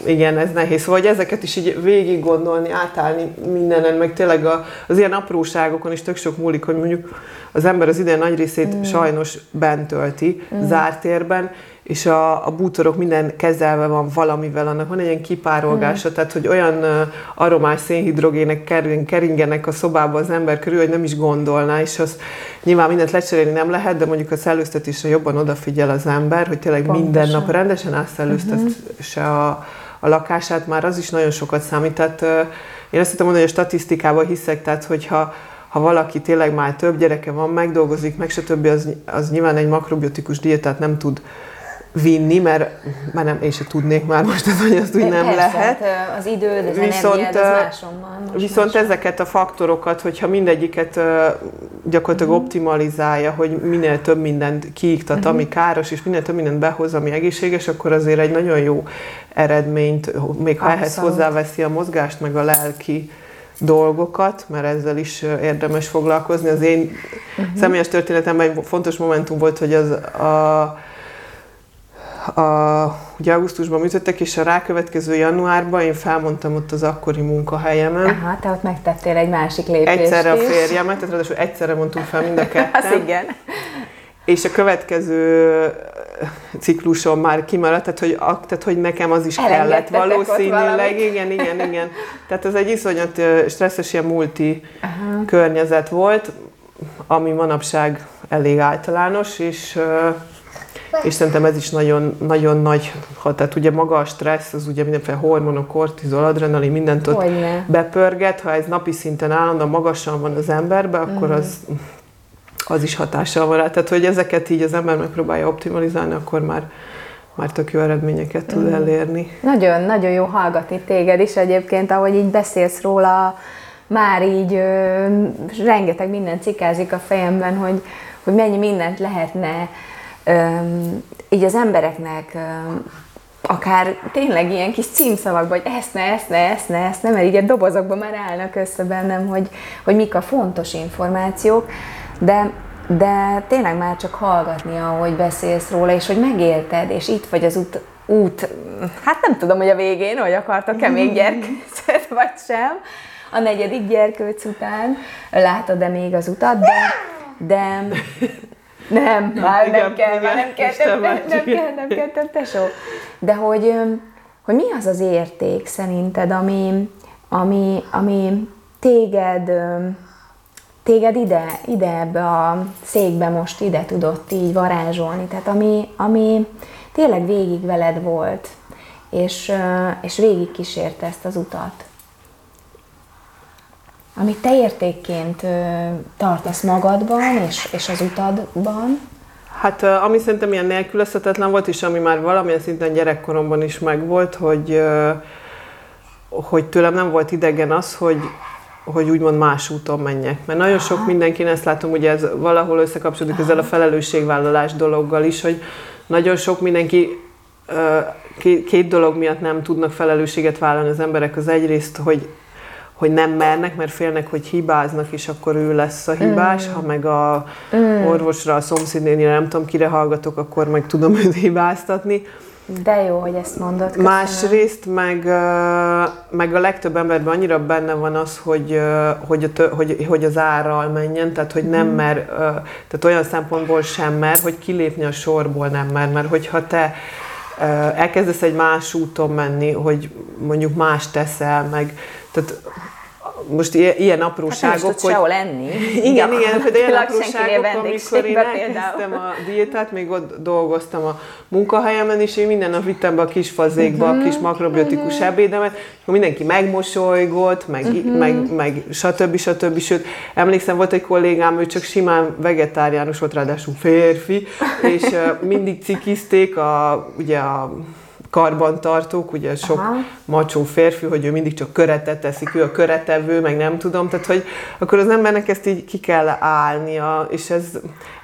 igen, ez nehéz. Hogy ezeket is így végig gondolni, átállni mindenen, meg tényleg az ilyen apróságokon is tök sok múlik, hogy mondjuk az ember az ide nagy részét mm. sajnos bent tölti, mm. zárt térben, és a, a bútorok minden kezelve van valamivel, annak van egy ilyen kipárolgása, mm. tehát hogy olyan uh, aromás szénhidrogének kering, keringenek a szobába az ember körül, hogy nem is gondolná, és az nyilván mindent lecserélni nem lehet, de mondjuk a szellőztetésre jobban odafigyel az ember, hogy tényleg Pontosan. minden nap rendesen átszellőztesse uh-huh. a, a lakását, már az is nagyon sokat számít. Tehát uh, én azt hittem mondani, hogy a statisztikában hiszek, tehát hogyha ha valaki tényleg már több gyereke van, megdolgozik, meg stb., az, az nyilván egy makrobiotikus diétát nem tud vinni, mert már nem, én sem tudnék már most, ez, hogy azt úgy nem Persze, lehet. Hát, az idő, az viszont, energiád, az máson van. viszont máson. ezeket a faktorokat, hogyha mindegyiket gyakorlatilag uh-huh. optimalizálja, hogy minél több mindent kiiktat, uh-huh. ami káros, és minél több mindent behoz, ami egészséges, akkor azért egy nagyon jó eredményt, még ha Abszolút. ehhez hozzáveszi a mozgást, meg a lelki dolgokat, mert ezzel is érdemes foglalkozni. Az én uh-huh. személyes történetemben egy fontos momentum volt, hogy az a a, ugye augusztusban műtöttek, és a rákövetkező januárban én felmondtam ott az akkori munkahelyemen. Aha, te ott megtettél egy másik lépést Egyszerre a férjemet, tehát ráadásul egyszerre mondtunk fel mind a ketten. Az igen. És a következő cikluson már kimaradt, tehát hogy, tehát hogy nekem az is kellett valószínűleg. Igen, igen, igen. Tehát ez egy iszonyat stresszes ilyen multi Aha. környezet volt, ami manapság elég általános, és és szerintem ez is nagyon, nagyon nagy hat. Tehát ugye maga a stressz, az ugye mindenféle hormonok, kortizol, adrenalin, mindent ott Hogyne. bepörget. Ha ez napi szinten állandóan magasan van az emberben, akkor mm. az, az is hatással van rá. Tehát, hogy ezeket így az ember megpróbálja optimalizálni, akkor már már tök jó eredményeket tud mm. elérni. Nagyon, nagyon jó hallgatni téged is egyébként, ahogy így beszélsz róla, már így ö, rengeteg minden cikázik a fejemben, hogy, hogy mennyi mindent lehetne így az embereknek akár tényleg ilyen kis címszavakban, hogy ezt ne, ezt ne, ezt ne, ezt ne, mert így a dobozokban már állnak össze bennem, hogy, hogy mik a fontos információk, de, de tényleg már csak hallgatni, ahogy beszélsz róla, és hogy megélted, és itt vagy az út, út hát nem tudom, hogy a végén, hogy akartok-e még gyerkőcöt, vagy sem, a negyedik gyerkőc után látod-e még az utat, de, de, nem, már igen, nem kell, igen, már nem kell, több, nem, nem kell, nem kell több tesó. De hogy, hogy mi az az érték szerinted, ami, ami, ami téged, téged ide, ide ebbe a székbe most ide tudott így varázsolni, tehát ami, ami tényleg végig veled volt, és, és végig kísérte ezt az utat. Amit te értékként tartasz magadban és, és az utadban? Hát ami szerintem ilyen nélkülözhetetlen volt, és ami már valamilyen szinten gyerekkoromban is megvolt, hogy, hogy tőlem nem volt idegen az, hogy, hogy úgymond más úton menjek. Mert nagyon Aha. sok mindenki ezt látom, hogy ez valahol összekapcsolódik ezzel a felelősségvállalás dologgal is, hogy nagyon sok mindenki két dolog miatt nem tudnak felelősséget vállalni az emberek. Az egyrészt, hogy hogy nem mernek, mert félnek, hogy hibáznak, és akkor ő lesz a hibás, mm. ha meg a mm. orvosra, a szomszédnénire, nem tudom, kire hallgatok, akkor meg tudom őt hibáztatni. De jó, hogy ezt mondod. Köszönöm. Másrészt meg, meg a legtöbb emberben annyira benne van az, hogy, hogy, a, hogy, hogy az árral menjen, tehát hogy nem mm. mer, tehát olyan szempontból sem mer, hogy kilépni a sorból nem mer, mert hogyha te elkezdesz egy más úton menni, hogy mondjuk más teszel, meg tehát most ilyen, ilyen apróságok, hát hogy... sehol enni. Igen, ja, igen, hogy ilyen apróságok, amikor én elkezdtem a diétát, még ott dolgoztam a munkahelyemen, és én minden nap vittem be a kis fazékba uh-huh, a kis makrobiotikus uh-huh. ebédemet, akkor mindenki megmosolygott, meg, uh-huh. meg, meg stb. stb. Sőt, emlékszem, volt egy kollégám, ő csak simán vegetáriánus volt, ráadásul férfi, és mindig cikizték a, ugye a karbantartók, ugye sok Aha. macsó férfi, hogy ő mindig csak köretet teszik, ő a köretevő, meg nem tudom, tehát hogy akkor az embernek ezt így ki kell állnia, és ez,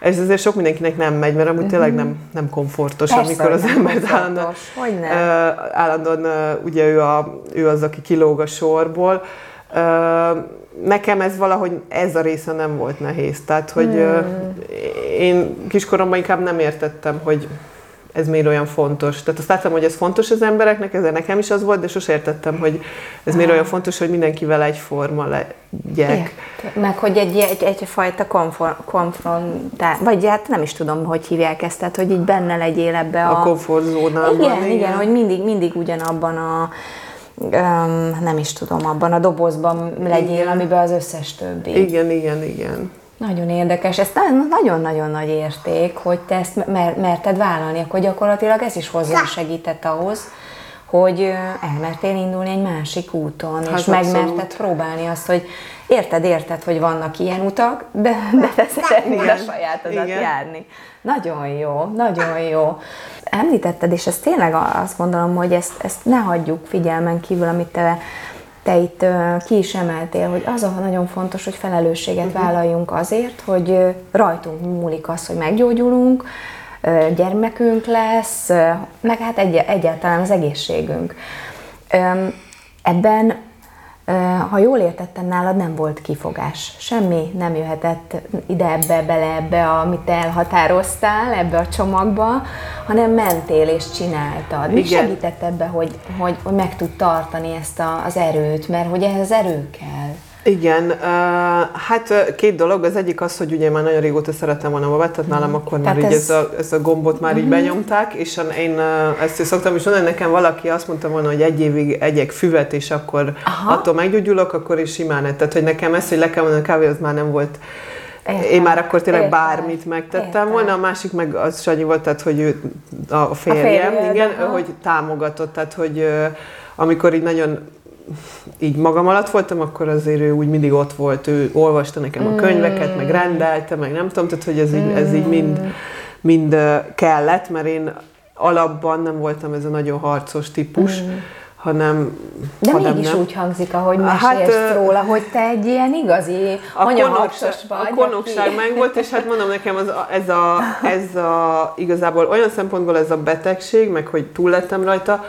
ez azért sok mindenkinek nem megy, mert amúgy tényleg nem, nem komfortos, Persze, amikor az ember állandóan, állandóan ugye ő, a, ő az, aki kilóg a sorból, nekem ez valahogy ez a része nem volt nehéz. Tehát, hogy hmm. én kiskoromban inkább nem értettem, hogy ez miért olyan fontos. Tehát azt láttam, hogy ez fontos az embereknek, ez nekem is az volt, de sosem értettem, hogy ez miért olyan fontos, hogy mindenkivel egyforma legyek. Meg hogy egy, egy, egyfajta konfrontál, vagy hát nem is tudom, hogy hívják ezt, tehát hogy így benne legyél ebbe a... A komfortzónában. Igen, igen, igen, hogy mindig, mindig ugyanabban a um, nem is tudom, abban a dobozban legyél, igen. amiben az összes többi. Igen, igen, igen. Nagyon érdekes, ez nagyon-nagyon nagy érték, hogy te ezt mer- merted vállalni, akkor gyakorlatilag ez is hozzá segített ahhoz, hogy elmertél indulni egy másik úton, hát és megmerted próbálni azt, hogy érted, érted, hogy vannak ilyen utak, de, de te szeretnél a sajátodat Igen. járni. Nagyon jó, nagyon jó. Említetted, és ez tényleg azt gondolom, hogy ezt, ezt ne hagyjuk figyelmen kívül, amit te te itt ki is emeltél, hogy az a nagyon fontos, hogy felelősséget uh-huh. vállaljunk azért, hogy rajtunk múlik az, hogy meggyógyulunk, gyermekünk lesz, meg hát egy, egyáltalán az egészségünk. Ebben ha jól értettem, nálad nem volt kifogás. Semmi nem jöhetett ide ebbe, bele ebbe, amit te elhatároztál, ebbe a csomagba, hanem mentél és csináltad. Mi segített ebbe, hogy, hogy, hogy meg tud tartani ezt a, az erőt, mert hogy ehhez erő kell. Igen, hát két dolog. Az egyik az, hogy ugye már nagyon régóta szerettem volna babát, tehát nálam akkor tehát már ez... így ez a, ez a gombot már uh-huh. így benyomták, és én ezt is szoktam is mondani, nekem valaki azt mondta volna, hogy egy évig egyek füvet, és akkor Aha. attól meggyógyulok, akkor is simán. Tehát, hogy nekem ez, hogy le kell mondani a kávé, az már nem volt Értem. Én már akkor tényleg Értem. bármit megtettem Értem. volna, a másik meg az Sanyi volt, tehát, hogy ő, a férjem, a férjem igen, aha. hogy támogatott, tehát, hogy amikor így nagyon így magam alatt voltam, akkor azért ő úgy mindig ott volt, ő olvasta nekem a könyveket, mm. meg rendelte, meg nem tudom, tehát hogy ez így, ez így mind, mind kellett, mert én alapban nem voltam ez a nagyon harcos típus, mm. hanem... De hanem mégis nem. úgy hangzik, ahogy mesélsz hát, róla, hogy te egy ilyen igazi anyaharcos vagy. A konokság meg volt, és hát mondom nekem, az, ez, a, ez a, igazából olyan szempontból ez a betegség, meg hogy túl lettem rajta,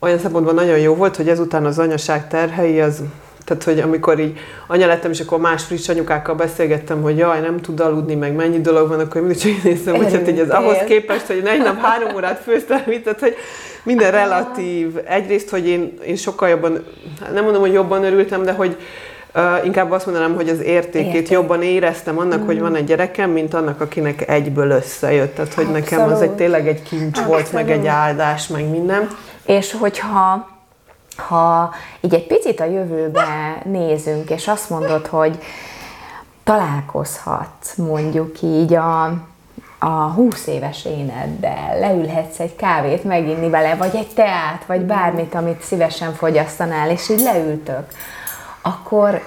olyan szempontból nagyon jó volt, hogy ezután az anyaság terhei az tehát, hogy amikor így anya lettem, és akkor más friss anyukákkal beszélgettem, hogy jaj, nem tud aludni, meg mennyi dolog van, akkor mindig csak néztem, hogy hát így az ahhoz képest, hogy egy nap három órát főztem, tehát, hogy minden relatív. Egyrészt, hogy én, én sokkal jobban, nem mondom, hogy jobban örültem, de hogy Uh, inkább azt mondanám, hogy az értékét Érték. jobban éreztem annak, mm. hogy van egy gyerekem, mint annak, akinek egyből összejött. Tehát, hogy Abszolút. nekem az egy tényleg egy kincs Abszolút. volt, meg egy áldás, meg minden. És hogyha ha így egy picit a jövőbe nézünk, és azt mondod, hogy találkozhatsz mondjuk így a, a 20 éves éneddel, leülhetsz egy kávét meginni vele, vagy egy teát, vagy bármit, amit szívesen fogyasztanál, és így leültök, akkor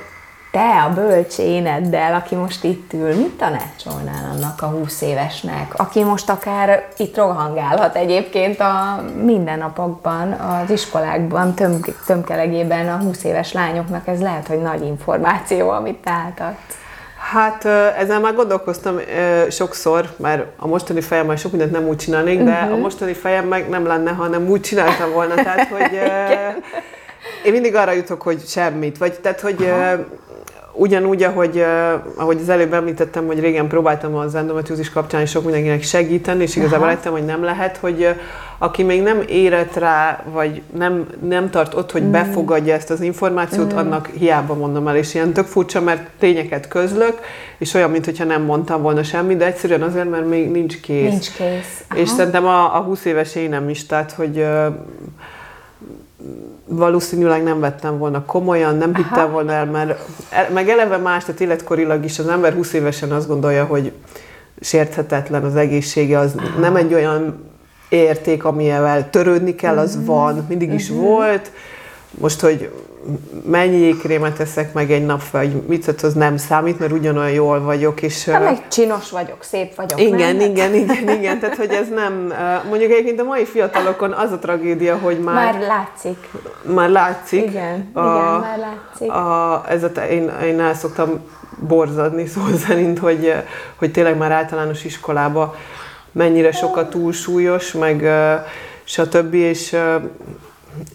te a bölcs éneddel, aki most itt ül, mit tanácsolnál annak a 20 évesnek, aki most akár itt rohangálhat egyébként a mindennapokban, az iskolákban, töm, tömkelegében a 20 éves lányoknak, ez lehet, hogy nagy információ, amit te átadsz. Hát ezzel már gondolkoztam sokszor, mert a mostani fejem már sok mindent nem úgy csinálnék, de uh-huh. a mostani fejem meg nem lenne, ha nem úgy csináltam volna. Tehát, hogy én mindig arra jutok, hogy semmit. Vagy, tehát, hogy Aha ugyanúgy, ahogy, ahogy az előbb említettem, hogy régen próbáltam az endometriózis kapcsán is sok mindenkinek segíteni, és igazából láttam, hogy nem lehet, hogy aki még nem érett rá, vagy nem, nem tart ott, hogy mm. befogadja ezt az információt, mm. annak hiába mondom el, és ilyen tök furcsa, mert tényeket közlök, és olyan, mintha nem mondtam volna semmit, de egyszerűen azért, mert még nincs kész. Nincs kész. Aha. És szerintem a, a 20 éves énem is, tehát, hogy valószínűleg nem vettem volna komolyan, nem hittem volna el, mert meg eleve más, tehát életkorilag is az ember 20 évesen azt gondolja, hogy sérthetetlen az egészsége, az Aha. nem egy olyan érték, amivel törődni kell, az uh-huh. van, mindig is uh-huh. volt. Most, hogy mennyi ékrémet eszek meg egy nap, vagy mit az nem számít, mert ugyanolyan jól vagyok. És, hát meg csinos vagyok, szép vagyok. Igen, nem? igen, igen, igen, tehát hogy ez nem, mondjuk egyébként a mai fiatalokon az a tragédia, hogy már... Már látszik. Már látszik. Igen, a, igen, már látszik. A, ez a, én, én el szoktam borzadni szó szerint, hogy, hogy tényleg már általános iskolába mennyire sok a túlsúlyos, meg stb. és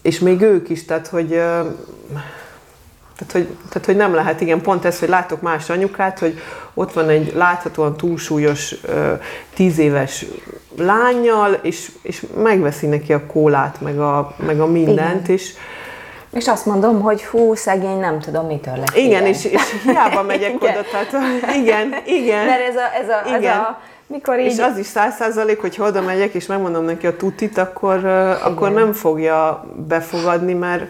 és még ők is, tehát hogy, tehát, hogy, tehát, hogy nem lehet, igen, pont ez, hogy látok más anyukát, hogy ott van egy láthatóan túlsúlyos tíz éves lányjal, és, és megveszi neki a kólát, meg a, meg a mindent, igen. és és azt mondom, hogy hú, szegény, nem tudom, mitől lett Igen, és, és hiába megyek igen. oda, tehát igen, igen. Mert ez a, ez a, igen. ez a mikor így... És az is száz százalék, hogy oda megyek, és megmondom neki a tutit, akkor, akkor nem fogja befogadni, mert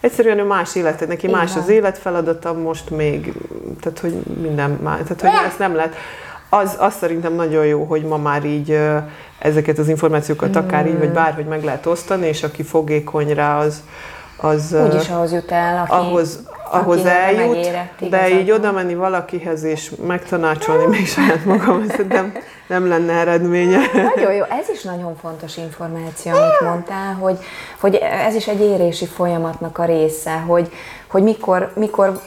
egyszerűen ő más életet, neki Igen. más az életfeladata most még, tehát hogy minden más, tehát hogy ezt nem lehet. Az, az szerintem nagyon jó, hogy ma már így ezeket az információkat akár így, vagy bárhogy meg lehet osztani, és aki fogékony rá, az, az Úgyis ahhoz jut el, aki, ahhoz, ahhoz eljut, de így oda menni valakihez és megtanácsolni még saját magam, szerintem nem lenne eredménye. Nagyon jó, ez is nagyon fontos információ, amit mondtál, hogy, hogy ez is egy érési folyamatnak a része, hogy, hogy mikor, mikor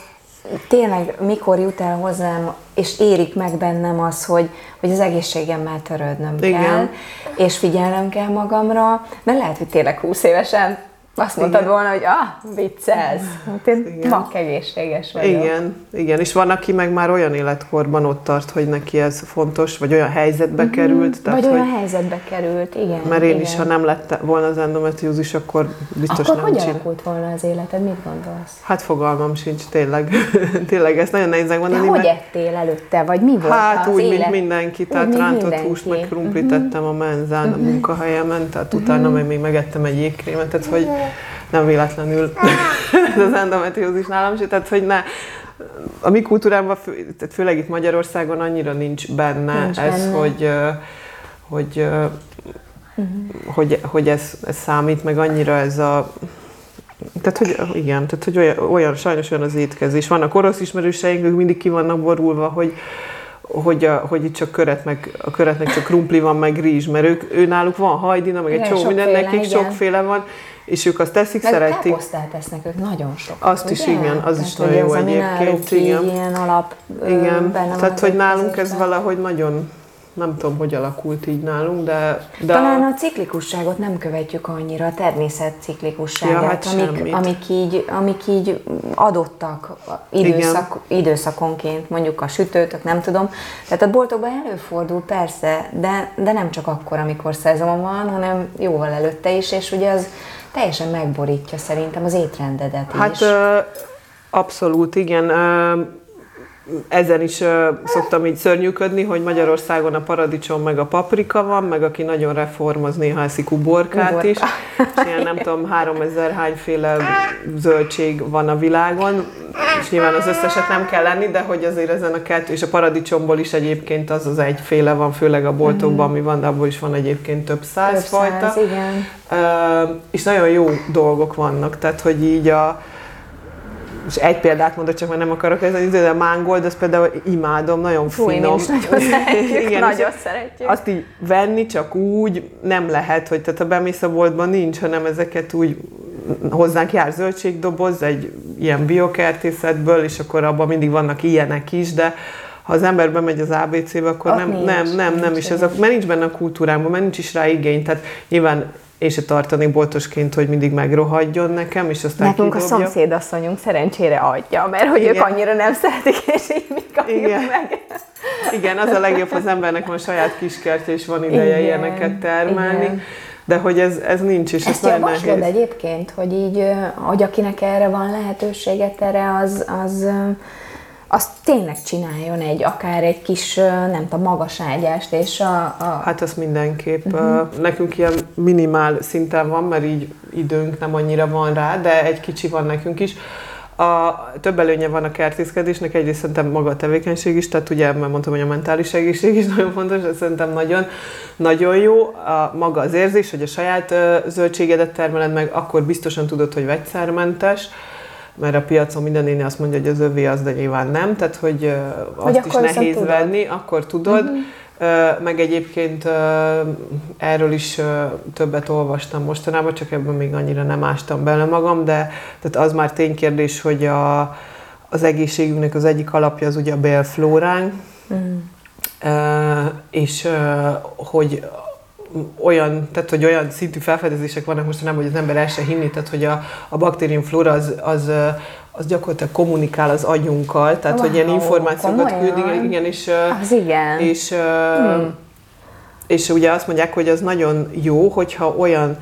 tényleg mikor jut el hozzám, és érik meg bennem az, hogy, hogy az egészségemmel törődnöm Igen. kell, és figyelnem kell magamra, mert lehet, hogy tényleg 20 évesen azt mondtad igen. volna, hogy ah, viccelsz, hát én ma egészséges vagyok. Igen, igen, és van, aki meg már olyan életkorban ott tart, hogy neki ez fontos, vagy olyan helyzetbe mm-hmm. került. Tehát, vagy olyan hogy, helyzetbe került, igen. Mert én igen. is, ha nem lett volna az endometriózis, akkor biztos akkor nem hogy alakult volna az életed, mit gondolsz? Hát fogalmam sincs, tényleg. tényleg, ezt nagyon nehéz megmondani. De hogy mert... ettél előtte, vagy mi volt Hát az úgy, élet? mint mindenki, tehát úgy, rántott mindenki. húst, meg krumplit uh-huh. ettem a menzán, uh-huh. a mhm. munkahelyemen, tehát uh-huh. utána meg még megettem egy jégkrémet, tehát hogy nem véletlenül az endometriózis nálam, és tehát hogy ne, a mi kultúrámban, fő, tehát főleg itt Magyarországon annyira nincs benne nincs ez, benne. hogy, hogy, uh-huh. hogy, hogy ez, ez számít, meg annyira ez a tehát, hogy igen, tehát, hogy olyan, olyan, sajnos olyan az étkezés. Vannak orosz ismerőseink, ők mindig ki vannak borulva, hogy, hogy, a, hogy itt csak köret, meg, a köretnek csak krumpli van, meg rizs, mert ők, ő náluk van hajdina, meg egy csomó minden, nekik igen. sokféle van, és ők azt teszik, Meg szeretik. Meg tesznek ők nagyon sok. Azt ugye? is, igen, az Tehát, is nagyon jó egyébként. Igen. Ilyen alap Igen, tehát hogy nálunk ez valahogy nagyon nem tudom, hogy alakult így nálunk, de... de Talán a ciklikusságot nem követjük annyira, a természet ciklikusságát, ja, hát amik, amik, így, amik így adottak időszak, időszakonként, mondjuk a sütőtök, nem tudom. Tehát a boltokban előfordul persze, de, de nem csak akkor, amikor szezon van, hanem jóval előtte is, és ugye az teljesen megborítja szerintem az étrendedet hát, is. Hát abszolút, igen ezen is uh, szoktam így szörnyűködni, hogy Magyarországon a paradicsom meg a paprika van, meg aki nagyon reform, az néha eszik uborkát Uborka. is. És ilyen nem tudom, 3000 hányféle zöldség van a világon, és nyilván az összeset nem kell lenni, de hogy azért ezen a kettő, és a paradicsomból is egyébként az az egyféle van, főleg a boltokban, ami van, de abból is van egyébként több száz több fajta. Száz, igen. Uh, és nagyon jó dolgok vannak, tehát hogy így a és egy példát mondok, csak mert nem akarok ez de a mángold, azt például imádom, nagyon Fú, finom. Én is nagyon szeretjük, Igen, nagyon szeretjük. Azt így venni csak úgy nem lehet, hogy tehát a bemész a boltban nincs, hanem ezeket úgy hozzánk jár zöldségdoboz, egy ilyen biokertészetből, és akkor abban mindig vannak ilyenek is, de ha az ember bemegy az ABC-be, akkor Ott nem, nincs, nem, nem, nem, nincs, és ez a, mert nincs benne a kultúrámban, mert nincs is rá igény, tehát nyilván én se tartanék boltosként, hogy mindig megrohadjon nekem, és aztán Nekünk kidobja. a szomszédasszonyunk szerencsére adja, mert hogy Igen. ők annyira nem szeretik, és így mi kapjuk Igen. meg. Igen, az a legjobb, az embernek van saját kiskertje, és van ideje Igen. ilyeneket termelni. Igen. De hogy ez, ez nincs, és Ezt ez nagyon nehéz. egyébként, hogy így, hogy akinek erre van lehetőséget, erre az, az azt tényleg csináljon egy, akár egy kis, nem tudom, magas ágyást, és a... a... Hát az mindenképp. Uh-huh. Nekünk ilyen minimál szinten van, mert így időnk nem annyira van rá, de egy kicsi van nekünk is. A, több előnye van a kertészkedésnek, egyrészt szerintem maga a tevékenység is, tehát ugye mert mondtam, hogy a mentális egészség is nagyon fontos, de szerintem nagyon, nagyon jó. A, maga az érzés, hogy a saját ö, zöldségedet termeled meg, akkor biztosan tudod, hogy vegyszermentes, mert a piacon minden néni azt mondja, hogy az övé az, de nyilván nem, tehát hogy azt hogy is nehéz tudod. venni, akkor tudod. Uh-huh. Meg egyébként erről is többet olvastam mostanában, csak ebben még annyira nem ástam bele magam, de tehát az már ténykérdés, hogy a, az egészségünknek az egyik alapja az ugye a bélflóránk, uh-huh. és hogy olyan, tehát hogy olyan szintű felfedezések vannak mostanában, hogy az ember el se hinni, tehát hogy a, a baktériumflóra az, az, az gyakorlatilag kommunikál az agyunkkal, tehát wow, hogy ilyen információkat küld, igen, igen, és, az igen. És, hmm. és ugye azt mondják, hogy az nagyon jó, hogyha olyan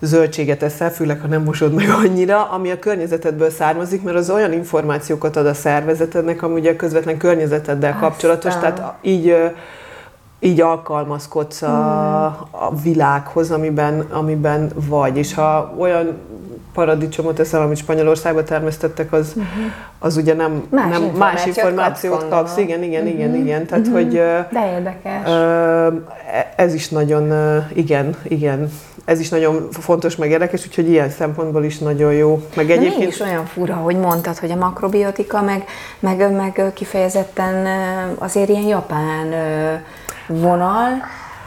zöldséget eszel, főleg ha nem mosod meg annyira, ami a környezetedből származik, mert az olyan információkat ad a szervezetednek, ami ugye a közvetlen környezeteddel Aztán. kapcsolatos, tehát így így alkalmazkodsz a, hmm. a világhoz, amiben, amiben vagy. És ha olyan paradicsomot eszel, amit Spanyolországban termesztettek, az, uh-huh. az ugye nem más, nem, információt más információt kapsz. kapsz. Igen, igen, uh-huh. igen, igen. Tehát, uh-huh. hogy... De érdekes. Ez is nagyon, igen, igen. Ez is nagyon fontos, meg érdekes, úgyhogy ilyen szempontból is nagyon jó. Meg egyébként... De is olyan fura, hogy mondtad, hogy a makrobiotika, meg, meg, meg kifejezetten azért ilyen japán vonal,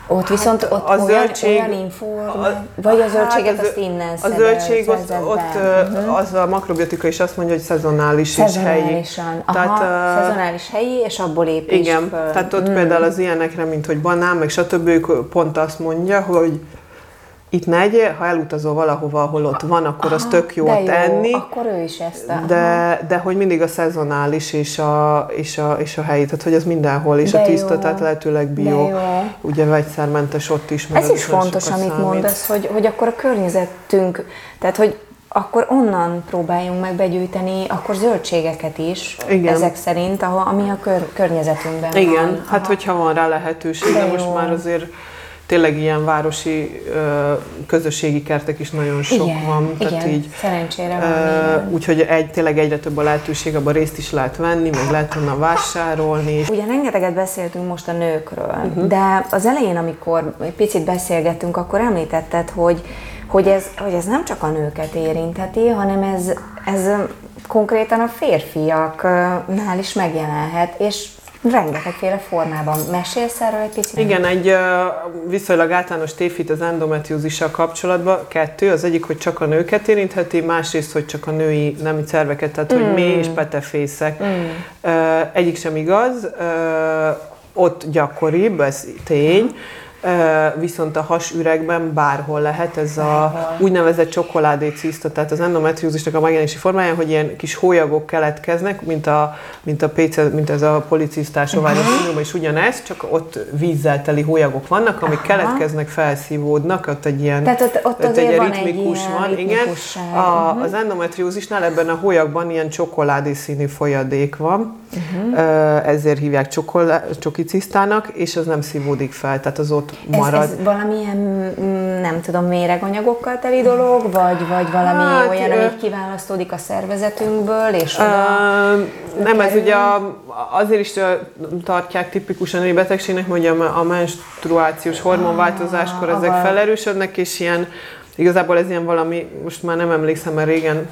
ott viszont hát ott a olyan, zöldség, olyan inform, vagy a zöldséget hát az, azt innen A zöldség ott, ott uh-huh. az a makrobiotika is azt mondja, hogy szezonális, szezonálisan. és helyi. Aha, tehát, szezonális helyi, és abból épít. Igen, föl. tehát ott mm. például az ilyenekre, mint hogy banán, meg stb. pont azt mondja, hogy itt ne egyél, ha elutazol valahova, ahol ott van, akkor az tök jó, de jó tenni. akkor ő is ezt. A... De, de hogy mindig a szezonális és a, és a, és a helyi, tehát hogy az mindenhol, és de a tiszta, jó. tehát lehetőleg bio, ugye vegyszermentes ott is. Ez is fontos, amit számít. mondasz, hogy, hogy akkor a környezetünk, tehát hogy akkor onnan próbáljunk meg begyűjteni akkor zöldségeket is, Igen. ezek szerint, ahol, ami a kör, környezetünkben Igen, van. hát Aha. hogyha van rá lehetőség, de, de most már azért tényleg ilyen városi közösségi kertek is nagyon sok igen, van. Tehát igen, így, szerencsére van. Úgyhogy egy, tényleg egyre több a lehetőség, abban részt is lehet venni, meg lehet onnan vásárolni. Ugye rengeteget beszéltünk most a nőkről, uh-huh. de az elején, amikor egy picit beszélgettünk, akkor említetted, hogy, hogy, ez, hogy ez nem csak a nőket érintheti, hanem ez, ez konkrétan a férfiaknál is megjelenhet, és rengetegféle formában. Mesélsz erről egy picit? Igen, egy viszonylag általános tévhit az endometriózissal kapcsolatban. Kettő, az egyik, hogy csak a nőket érintheti, másrészt, hogy csak a női nemi szerveket, tehát mm. hogy mély és petefészek. Mm. Egyik sem igaz, ott gyakoribb, ez tény. Viszont a hasüregben bárhol lehet ez a úgynevezett csokoládé ciszta, tehát az endometriózisnak a megjelenési formája, hogy ilyen kis hólyagok keletkeznek, mint a, mint a PC, mint ez a policisztás ovárius uh-huh. is ugyanez, csak ott vízzel teli hólyagok vannak, amik Aha. keletkeznek, felszívódnak, ott egy ilyen, tehát ott, ott, ott egy, van ritmikus egy van, igen. A, uh-huh. Az endometriózisnál ebben a hólyagban ilyen csokoládé színű folyadék van, uh-huh. ezért hívják csokicisztának, és az nem szívódik fel, tehát az ott marad. Ez, ez valamilyen, mm, nem tudom, méreganyagokkal teli dolog, vagy, vagy valami hát, olyan, ami kiválasztódik a szervezetünkből, és oda uh, Nem, ez ugye azért is tartják tipikusan a betegségnek, hogy a menstruációs hormonváltozáskor ah, ezek felerősödnek, és ilyen Igazából ez ilyen valami, most már nem emlékszem, mert régen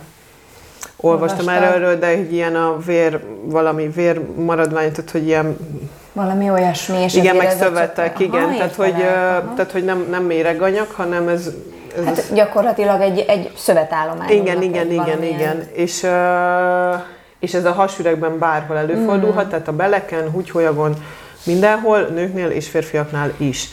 olvastam erről, de egy ilyen a vér, valami vér maradvány, tehát hogy ilyen valami olyasmi, és igen, meg szövetek, igen, aha, tehát, hogy, tehát hogy nem, nem méreganyag, hanem ez, ez hát gyakorlatilag egy, egy szövetállomány. Igen, igen, igen, valamilyen... igen, és, és ez a hasüregben bárhol előfordulhat, mm. tehát a beleken, húgyholyagon, mindenhol, nőknél és férfiaknál is.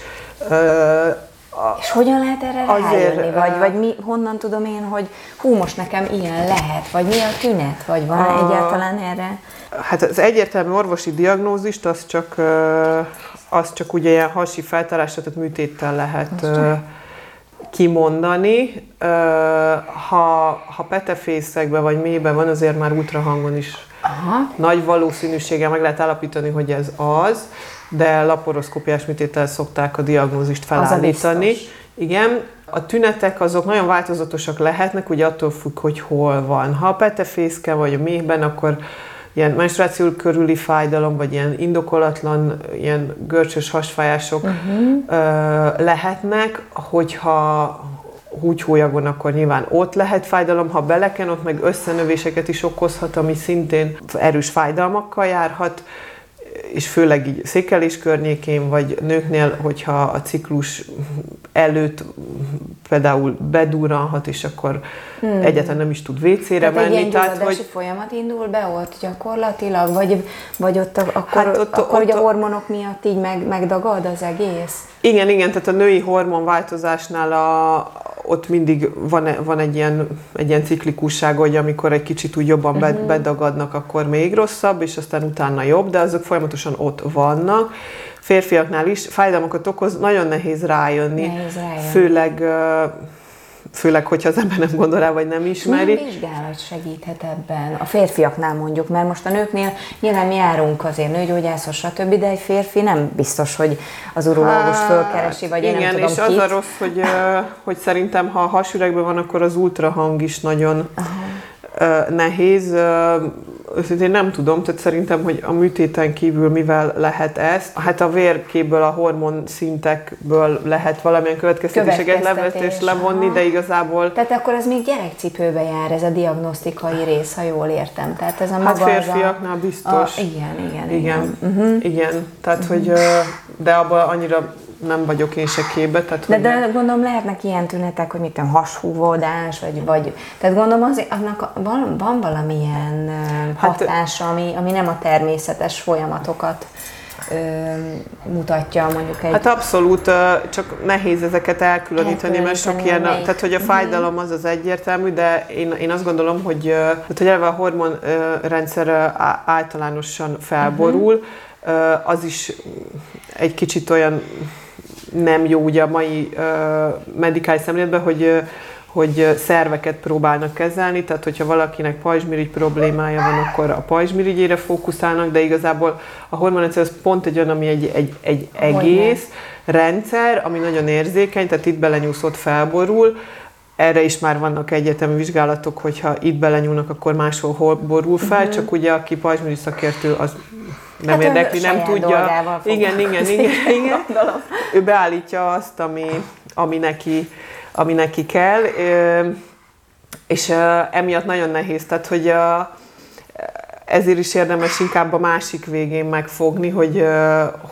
A, és hogyan lehet erre azért, rájönni? Vagy, vagy mi, honnan tudom én, hogy hú, most nekem ilyen lehet? Vagy mi a tünet? Vagy van a, egyáltalán erre? Hát az egyértelmű orvosi diagnózist az csak, az csak ugye ilyen hasi feltárásra, tehát műtéttel lehet kimondani. Ha, ha petefészekben vagy mélyben van, azért már ultrahangon is Aha. nagy valószínűséggel meg lehet állapítani, hogy ez az de laporoszkópiás műtéttel szokták a diagnózist felállítani. Igen, a tünetek azok nagyon változatosak lehetnek, ugye attól függ, hogy hol van. Ha a petefészke vagy a méhben, akkor ilyen menstruáció körüli fájdalom, vagy ilyen indokolatlan, ilyen görcsös hasfájások uh-huh. lehetnek, hogyha húgyhólyagon, akkor nyilván ott lehet fájdalom, ha beleken, ott meg összenövéseket is okozhat, ami szintén erős fájdalmakkal járhat és főleg így székelés környékén, vagy nőknél, hogyha a ciklus előtt például bedurranhat, és akkor hmm. egyáltalán nem is tud WC-re tehát menni. Egy tehát, hogy folyamat indul be ott gyakorlatilag, vagy, vagy ott, akkor, hát ott, akkor ott, ugye a hormonok miatt így meg, megdagad az egész? Igen, igen, tehát a női hormonváltozásnál a, ott mindig van, van egy, ilyen, egy ilyen ciklikusság, hogy amikor egy kicsit úgy jobban uh-huh. bedagadnak, akkor még rosszabb, és aztán utána jobb, de azok folyamatosan ott vannak. Férfiaknál is fájdalmakat okoz, nagyon nehéz rájönni, nehéz rájönni. főleg főleg, hogyha az ember nem gondol rá, vagy nem ismeri. Milyen vizsgálat segíthet ebben? A férfiaknál mondjuk, mert most a nőknél nyilván mi járunk azért nőgyógyászos, stb., de egy férfi nem biztos, hogy az urológus hát, fölkeresi, vagy igen, én nem tudom és kit. az a rossz, hogy, hogy szerintem, ha a hasüregben van, akkor az ultrahang is nagyon Aha. nehéz őszintén nem tudom, tehát szerintem, hogy a műtéten kívül mivel lehet ezt, hát a vérkéből, a hormon szintekből lehet valamilyen következtetéseket levetni és levonni, de igazából... Tehát akkor ez még gyerekcipőbe jár, ez a diagnosztikai rész, ha jól értem. Tehát ez a hát maga hát férfiaknál biztos. A, igen, igen, igen. Igen, uh-huh. igen. tehát uh-huh. hogy, de abban annyira nem vagyok én se képbe. Tehát, de, de gondolom lehetnek ilyen tünetek, hogy mit tudom, hashúvódás, vagy, vagy tehát gondolom az, annak van, van valamilyen hát, hatása, ami, ami nem a természetes folyamatokat ö, mutatja mondjuk egy... Hát abszolút, csak nehéz ezeket elkülöníteni, mert sok ilyen, melyik. tehát hogy a mhm. fájdalom az az egyértelmű, de én, én azt gondolom, hogy, tehát, hogy eleve a hormonrendszer általánosan felborul, uh-huh. az is egy kicsit olyan nem jó ugye a mai uh, medikális szemléletben, hogy uh, hogy szerveket próbálnak kezelni, tehát hogyha valakinek pajzsmirigy problémája van, akkor a pajzsmirigyére fókuszálnak, de igazából a hormonrendszer az pont egy olyan, ami egy, egy, egy egész rendszer, ami nagyon érzékeny, tehát itt belenyúsz, ott felborul, erre is már vannak egyetemi vizsgálatok, hogyha itt belenyúlnak, akkor máshol hol borul fel, uh-huh. csak ugye aki pajzsmirigy szakértő, az nem hát érdekli, nem tudja. Igen, igen, igen, igen. Ő beállítja azt, ami, ami, neki, ami neki kell, és emiatt nagyon nehéz, tehát hogy a, ezért is érdemes inkább a másik végén megfogni, hogy,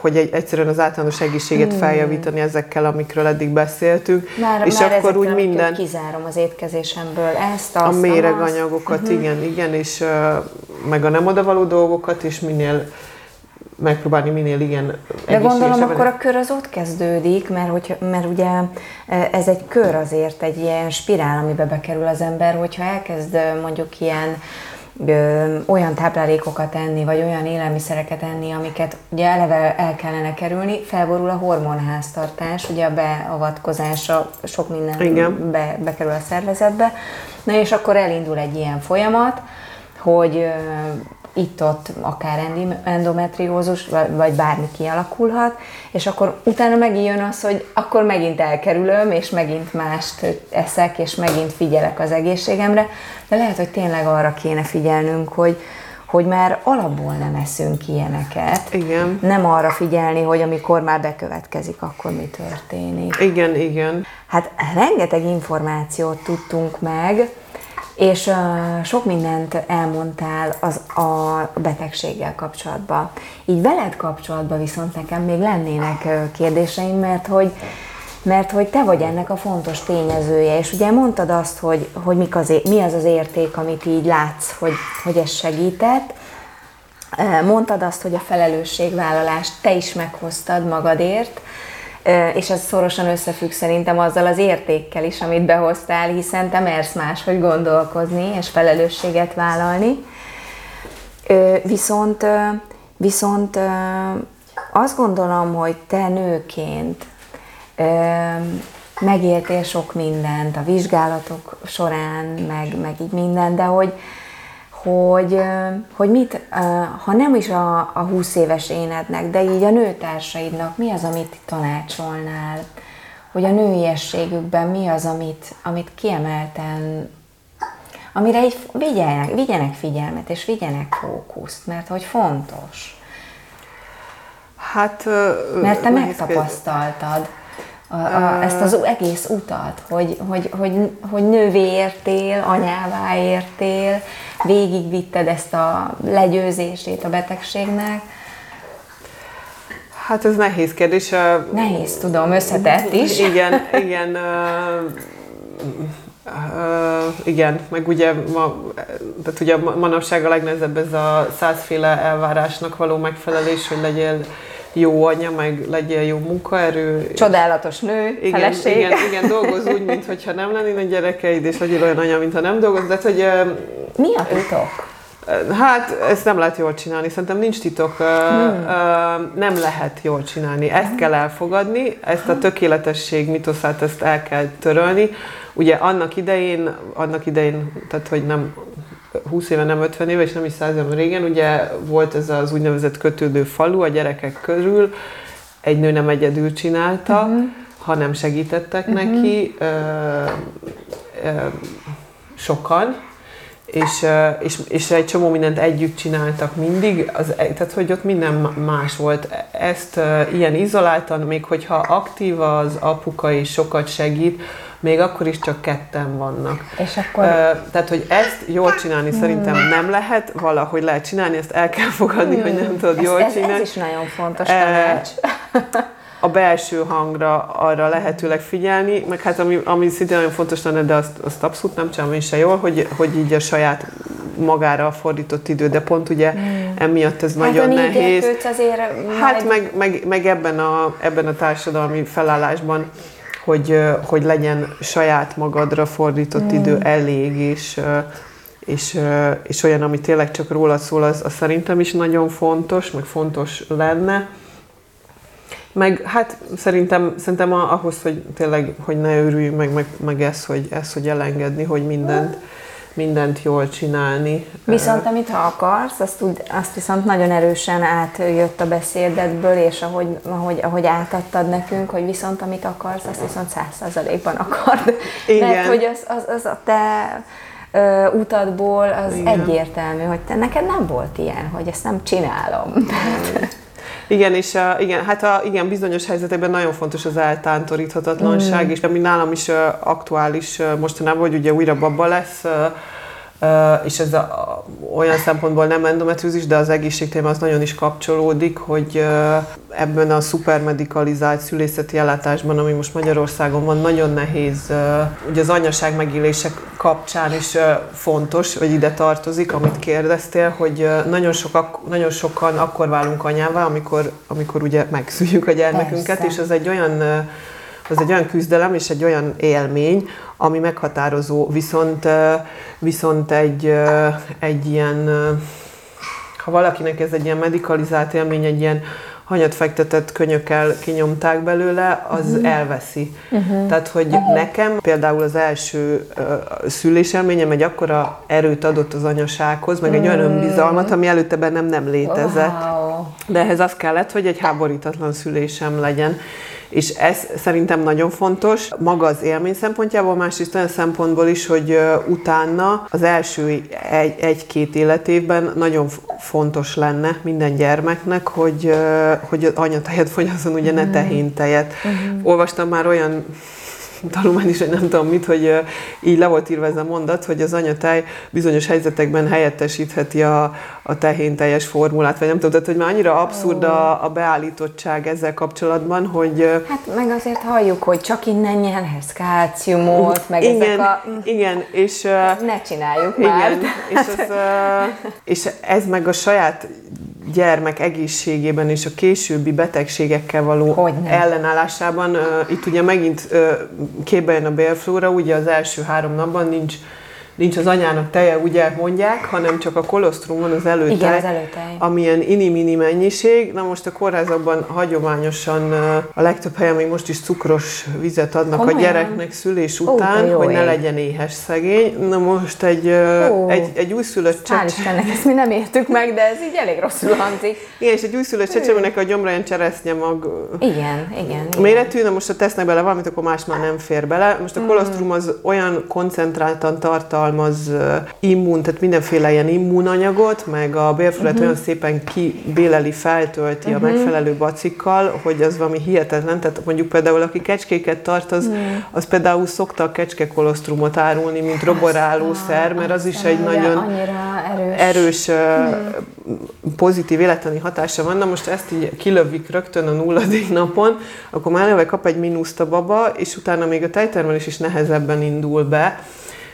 hogy egy, egyszerűen az általános egészséget hmm. feljavítani ezekkel, amikről eddig beszéltünk. Már, és már akkor úgy minden... kizárom az étkezésemből ezt, azt, A méreganyagokat, uh-huh. igen, igen, és meg a nem odavaló dolgokat, és minél megpróbálni minél igen De gondolom akkor a kör az ott kezdődik, mert, hogy, mert ugye ez egy kör azért, egy ilyen spirál, amiben bekerül az ember, hogyha elkezd mondjuk ilyen ö, olyan táplálékokat enni, vagy olyan élelmiszereket enni, amiket ugye eleve el kellene kerülni, felborul a hormonháztartás, ugye a beavatkozása sok minden Igen. Be, bekerül a szervezetbe, na és akkor elindul egy ilyen folyamat, hogy ö, itt-ott akár endometriózus, vagy bármi kialakulhat, és akkor utána megint jön az, hogy akkor megint elkerülöm, és megint mást eszek, és megint figyelek az egészségemre, de lehet, hogy tényleg arra kéne figyelnünk, hogy, hogy már alapból nem eszünk ilyeneket. Igen. Nem arra figyelni, hogy amikor már bekövetkezik, akkor mi történik. Igen, igen. Hát rengeteg információt tudtunk meg, és uh, sok mindent elmondtál az a betegséggel kapcsolatban. Így veled kapcsolatban viszont nekem még lennének kérdéseim, mert hogy mert hogy te vagy ennek a fontos tényezője, és ugye mondtad azt, hogy, hogy mik az, mi az az érték, amit így látsz, hogy, hogy ez segített. Mondtad azt, hogy a felelősségvállalást te is meghoztad magadért, és ez szorosan összefügg szerintem azzal az értékkel is, amit behoztál, hiszen te mersz máshogy gondolkozni és felelősséget vállalni. Viszont, viszont azt gondolom, hogy te nőként megéltél sok mindent a vizsgálatok során, meg, meg így minden, de hogy, hogy, hogy mit, ha nem is a, a 20 éves énednek, de így a nőtársaidnak mi az, amit tanácsolnál? Hogy a nőiességükben mi az, amit, amit kiemelten, amire így vigyenek, vigyenek figyelmet, és vigyenek fókuszt, mert hogy fontos. Hát... Mert te megtapasztaltad a, a, ezt az egész utat, hogy, hogy, hogy, hogy nővé értél, anyává értél, végigvitted ezt a legyőzését a betegségnek. Hát ez nehéz kérdés. Nehéz, tudom, összetett is. Igen, igen. Uh, igen, meg ugye ma, tehát ugye manapság a legnehezebb ez a százféle elvárásnak való megfelelés, hogy legyél jó anya, meg legyél jó munkaerő. Csodálatos nő, igen, feleség. Igen, igen, dolgoz úgy, mintha nem lennének gyerekeid, és legyél olyan anya, mintha nem dolgoz, de hogy... Mi a titok? Hát, ezt nem lehet jól csinálni. Szerintem nincs titok. Hmm. Nem lehet jól csinálni. Ezt kell elfogadni, ezt a tökéletesség mitoszát, ezt el kell törölni. Ugye annak idején, annak idején, tehát hogy nem 20 éve, nem 50 éve, és nem is 100 éve régen, ugye volt ez az úgynevezett kötődő falu a gyerekek körül, egy nő nem egyedül csinálta, uh-huh. hanem segítettek uh-huh. neki ö, ö, sokan, és, és, és egy csomó mindent együtt csináltak mindig, az, tehát hogy ott minden más volt. Ezt ilyen izoláltan, még hogyha aktív az apuka és sokat segít, még akkor is csak ketten vannak. És akkor... Tehát, hogy ezt jól csinálni szerintem hmm. nem lehet, valahogy lehet csinálni, ezt el kell fogadni, hmm. hogy nem tudod ez, jól ez, csinálni. Ez is nagyon fontos tanács. a belső hangra arra lehetőleg figyelni, meg hát ami, ami szintén nagyon fontos lenne, de azt, azt abszolút nem csinálom én se jól, hogy, hogy így a saját magára fordított idő, de pont ugye hmm. emiatt ez hát nagyon nehéz. Azért hát meg, meg, meg ebben, a, ebben a társadalmi felállásban hogy, hogy legyen saját magadra fordított mm. idő elég, és, és, és olyan, ami tényleg csak róla szól, az, az szerintem is nagyon fontos, meg fontos lenne. Meg hát szerintem, szerintem ahhoz, hogy tényleg, hogy ne örüljünk meg, meg, meg ez, hogy, ez, hogy elengedni, hogy mindent, mm mindent jól csinálni. Viszont amit ha akarsz, azt, tud, azt viszont nagyon erősen átjött a beszédedből, és ahogy, ahogy, ahogy átadtad nekünk, hogy viszont amit akarsz, azt viszont száz százalékban akard. Igen. Mert hogy az, az, az a te ö, utadból az Igen. egyértelmű, hogy te neked nem volt ilyen, hogy ezt nem csinálom. Igen, és a, igen, hát a, igen, bizonyos helyzetekben nagyon fontos az eltántoríthatatlanság, mm. és ami nálam is aktuális mostanában, hogy ugye újra baba lesz, és ez a, olyan szempontból nem endometriózis, de az egészségtéma az nagyon is kapcsolódik, hogy ebben a szupermedikalizált szülészeti ellátásban, ami most Magyarországon van, nagyon nehéz, ugye az anyaság megélések kapcsán is fontos, hogy ide tartozik, amit kérdeztél, hogy nagyon, sokak, nagyon sokan akkor válunk anyává, amikor, amikor ugye megszüljük a gyermekünket, Persze. és az egy olyan az egy olyan küzdelem és egy olyan élmény, ami meghatározó, viszont, viszont egy, egy ilyen, ha valakinek ez egy ilyen medikalizált élmény, egy ilyen hanyat fektetett könyökkel kinyomták belőle, az uh-huh. elveszi. Uh-huh. Tehát, hogy uh-huh. nekem például az első uh, szülésélményem egy akkora erőt adott az anyasághoz, meg egy olyan önbizalmat, ami előtte bennem nem létezett. Wow. De ehhez az kellett, hogy egy háborítatlan szülésem legyen és ez szerintem nagyon fontos, maga az élmény szempontjából, másrészt olyan szempontból is, hogy utána az első egy, egy-két életévben nagyon fontos lenne minden gyermeknek, hogy, hogy anyatejet fogyasszon, ugye ne mhm. tehéntejet. Uh-huh. Olvastam már olyan tanulmány is, hogy nem tudom mit, hogy így le volt írva ez a mondat, hogy az anyatej bizonyos helyzetekben helyettesítheti a, a tehén teljes formulát, vagy nem tudom, tehát hogy már annyira abszurd a, a beállítottság ezzel kapcsolatban, hogy... Hát meg azért halljuk, hogy csak innen nyelhez kálciumot, meg igen, ezek a... Igen, és... Ne csináljuk igen, már. És, az, és ez meg a saját gyermek egészségében és a későbbi betegségekkel való Hogyne. ellenállásában. Itt ugye megint képbe jön a bélflóra, ugye az első három napban nincs nincs az anyának teje, ugye mondják, hanem csak a kolostrum van az előtej, Igen, az előtej. amilyen ini-mini mennyiség. Na most a kórházakban hagyományosan a legtöbb helyen még most is cukros vizet adnak Komolyan? a gyereknek szülés után, Ó, hogy ne legyen éhes szegény. Na most egy, Ó, egy, egy újszülött csecsemő... Hál' Istennek, ezt mi nem értük meg, de ez így elég rosszul hangzik. Igen, és egy újszülött csecsemőnek a gyomra ilyen cseresznye mag igen, igen, igen. méretű, na most ha tesznek bele valamit, akkor más már nem fér bele. Most a kolostrum az olyan koncentráltan tartalmaz, tartalmaz immun, tehát mindenféle ilyen immunanyagot, meg a bélfölet uh-huh. olyan szépen kibéleli, feltölti uh-huh. a mhm. megfelelő bacikkal, hogy az valami hihetetlen. Tehát mondjuk például, aki kecskéket tart, az, uh-huh. az például szokta a kecskekolosztrumot árulni, mint roborálószer, mert az is egy nagyon erős, erős uh-huh. pozitív életleni hatása van. Na most ezt így kilövik rögtön a nulladik napon, akkor már eleve kap egy mínuszt a baba, és utána még a tejtermelés is nehezebben indul be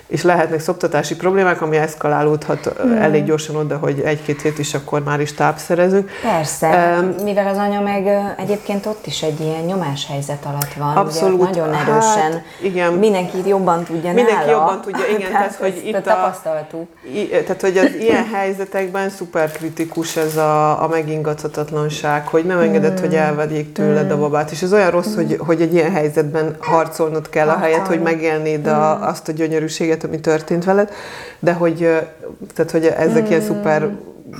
és lehetnek szoptatási problémák, ami eszkalálódhat hmm. elég gyorsan oda, hogy egy-két hét is akkor már is tápszerezünk. Persze, um, mivel az anya meg egyébként ott is egy ilyen nyomás helyzet alatt van, abszolút, ugye, nagyon erősen. Hát, igen. Mindenki jobban tudja Mindenki nála. jobban tudja, igen, tehát, tehát hogy itt a, tapasztaltuk. I, tehát, hogy az ilyen helyzetekben szuper kritikus ez a, a megingathatatlanság, hogy nem engedett, hmm. hogy elvegyék tőled hmm. a babát, és ez olyan rossz, hmm. hogy, hogy egy ilyen helyzetben harcolnod kell, a helyet, hogy megélnéd a, hmm. azt a gyönyörűséget, ilyet, ami történt veled, de hogy, tehát, hogy ezek mm. ilyen szuper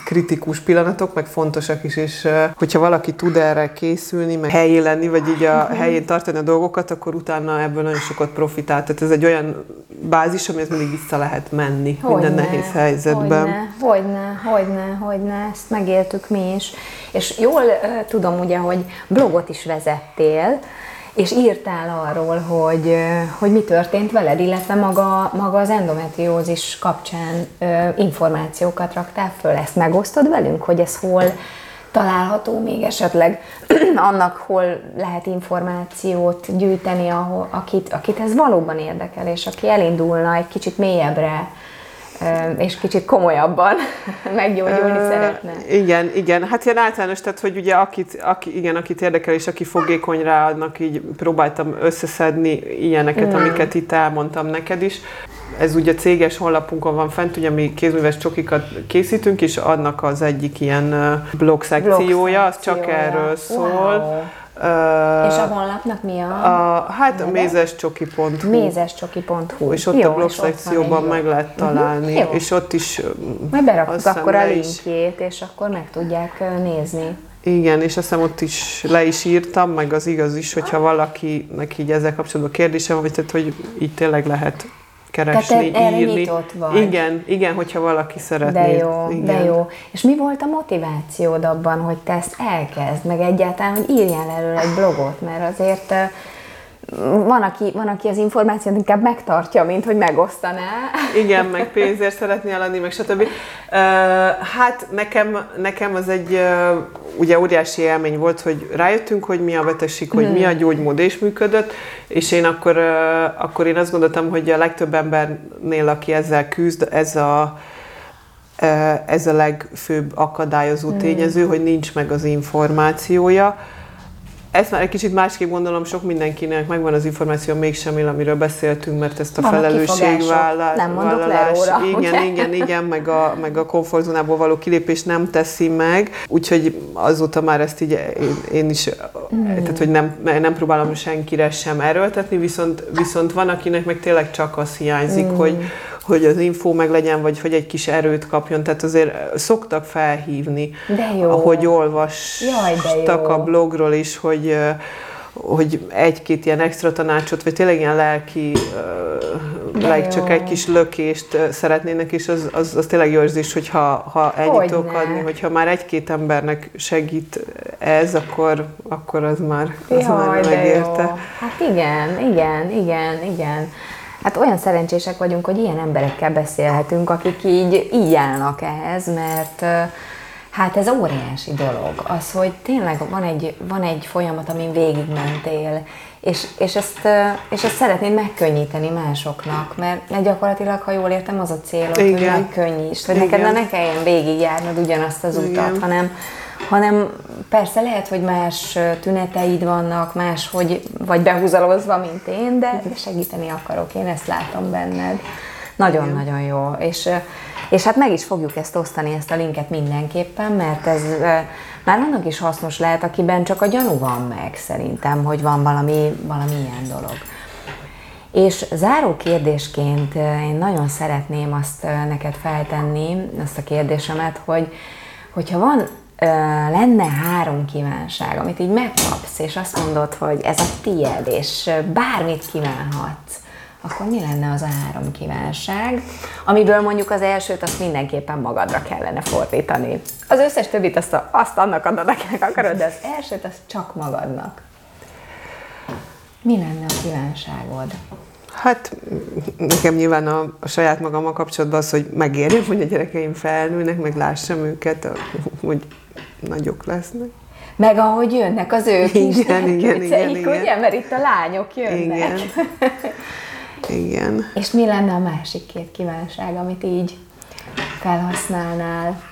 kritikus pillanatok, meg fontosak is, és hogyha valaki tud erre készülni, meg helyén lenni, vagy így a mhm. helyén tartani a dolgokat, akkor utána ebből nagyon sokat profitál. Tehát ez egy olyan bázis, amihez mindig vissza lehet menni hogyne, minden nehéz helyzetben. Hogyne, hogyne, hogyne, hogyne, ezt megéltük mi is. És jól uh, tudom ugye, hogy blogot is vezettél, és írtál arról, hogy, hogy mi történt veled, illetve maga, maga az endometriózis kapcsán információkat raktál föl. Ezt megosztod velünk, hogy ez hol található még esetleg annak, hol lehet információt gyűjteni, ahol, akit, akit ez valóban érdekel, és aki elindulna egy kicsit mélyebbre és kicsit komolyabban meggyógyulni uh, szeretne. Igen, igen. Hát ilyen általános, tehát hogy ugye akit, aki, igen, akit érdekel, és aki fogékony rá, annak így próbáltam összeszedni ilyeneket, mm. amiket itt elmondtam neked is. Ez ugye céges honlapunkon van fent, ugye mi kézműves csokikat készítünk, és annak az egyik ilyen blog szekciója, az csak erről szól. Wow Uh, és a honlapnak mi a? a hát a mézescsoki.hu. Mézescsoki.hu. És ott Jó, a blog szekcióban meg lehet mhm. találni. Uh-huh. És ott is Majd berakjuk akkor a linkjét, és akkor meg tudják nézni. Igen, és azt hiszem ott is le is írtam, meg az igaz is, hogyha valakinek így ezzel kapcsolatban kérdése van, vagy tehát, hogy így tényleg lehet keresni, Tehát erre írni. nyitott vagy. Igen, igen, hogyha valaki szeretné. De jó, igen. de jó. És mi volt a motivációd abban, hogy te ezt elkezd, meg egyáltalán, hogy írjál elől egy blogot, mert azért van aki, van, aki az információt inkább megtartja, mint hogy megosztaná. Igen, meg pénzért szeretné eladni, meg stb. Uh, hát nekem, nekem az egy uh, ugye óriási élmény volt, hogy rájöttünk, hogy mi a betegség, hogy hmm. mi a gyógymód, és működött, és én akkor, uh, akkor én azt gondoltam, hogy a legtöbb embernél, aki ezzel küzd, ez a ez a legfőbb akadályozó hmm. tényező, hogy nincs meg az információja ezt már egy kicsit másképp gondolom, sok mindenkinek megvan az információ, mégsem él, amiről beszéltünk, mert ezt a Van, felelősségvállalás. Nem mondok le róla, Igen, ugye? igen, igen, meg a, meg a komfortzónából való kilépés nem teszi meg, úgyhogy azóta már ezt így én, én is, mm. tehát hogy nem, nem próbálom senkire sem erőltetni, viszont, viszont van, akinek meg tényleg csak az hiányzik, mm. hogy, hogy az info meg legyen, vagy hogy egy kis erőt kapjon. Tehát azért szoktak felhívni, de jó. ahogy olvastak a blogról is, hogy hogy egy-két ilyen extra tanácsot, vagy tényleg ilyen lelki, like csak egy kis lökést szeretnének, és az, az, az tényleg jó érzés, hogyha ha ennyit tudok adni, hogyha már egy-két embernek segít ez, akkor, akkor az már, az Jaj, már megérte. Hát igen, igen, igen, igen. Hát olyan szerencsések vagyunk, hogy ilyen emberekkel beszélhetünk, akik így, így állnak ehhez, mert hát ez óriási dolog. Az, hogy tényleg van egy, van egy folyamat, amin végigmentél, és, és, ezt, és ezt szeretnéd megkönnyíteni másoknak, mert gyakorlatilag, ha jól értem, az a célod, Igen. hogy megkönnyítsd, hogy neked ne kelljen végigjárnod ugyanazt az utat, Igen. hanem hanem persze lehet, hogy más tüneteid vannak, más, hogy vagy behúzalozva, mint én, de segíteni akarok, én ezt látom benned. Nagyon-nagyon jó. És, és hát meg is fogjuk ezt osztani, ezt a linket mindenképpen, mert ez már annak is hasznos lehet, akiben csak a gyanú van meg szerintem, hogy van valami, valami ilyen dolog. És záró kérdésként én nagyon szeretném azt neked feltenni, azt a kérdésemet, hogy hogyha van lenne három kívánság, amit így megkapsz, és azt mondod, hogy ez a tied, és bármit kívánhatsz, akkor mi lenne az a három kívánság, amiből mondjuk az elsőt azt mindenképpen magadra kellene fordítani. Az összes többit azt, a, azt annak adod, akinek akarod, de az elsőt azt csak magadnak. Mi lenne a kívánságod? Hát nekem nyilván a, a saját magammal kapcsolatban az, hogy megérjem, hogy a gyerekeim felnőnek, meg lássam őket, hogy nagyok lesznek. Meg ahogy jönnek az ő kis igen, igen, igen, igen. ugye? Mert itt a lányok jönnek. Igen. igen. És mi lenne a másik két kívánság, amit így felhasználnál?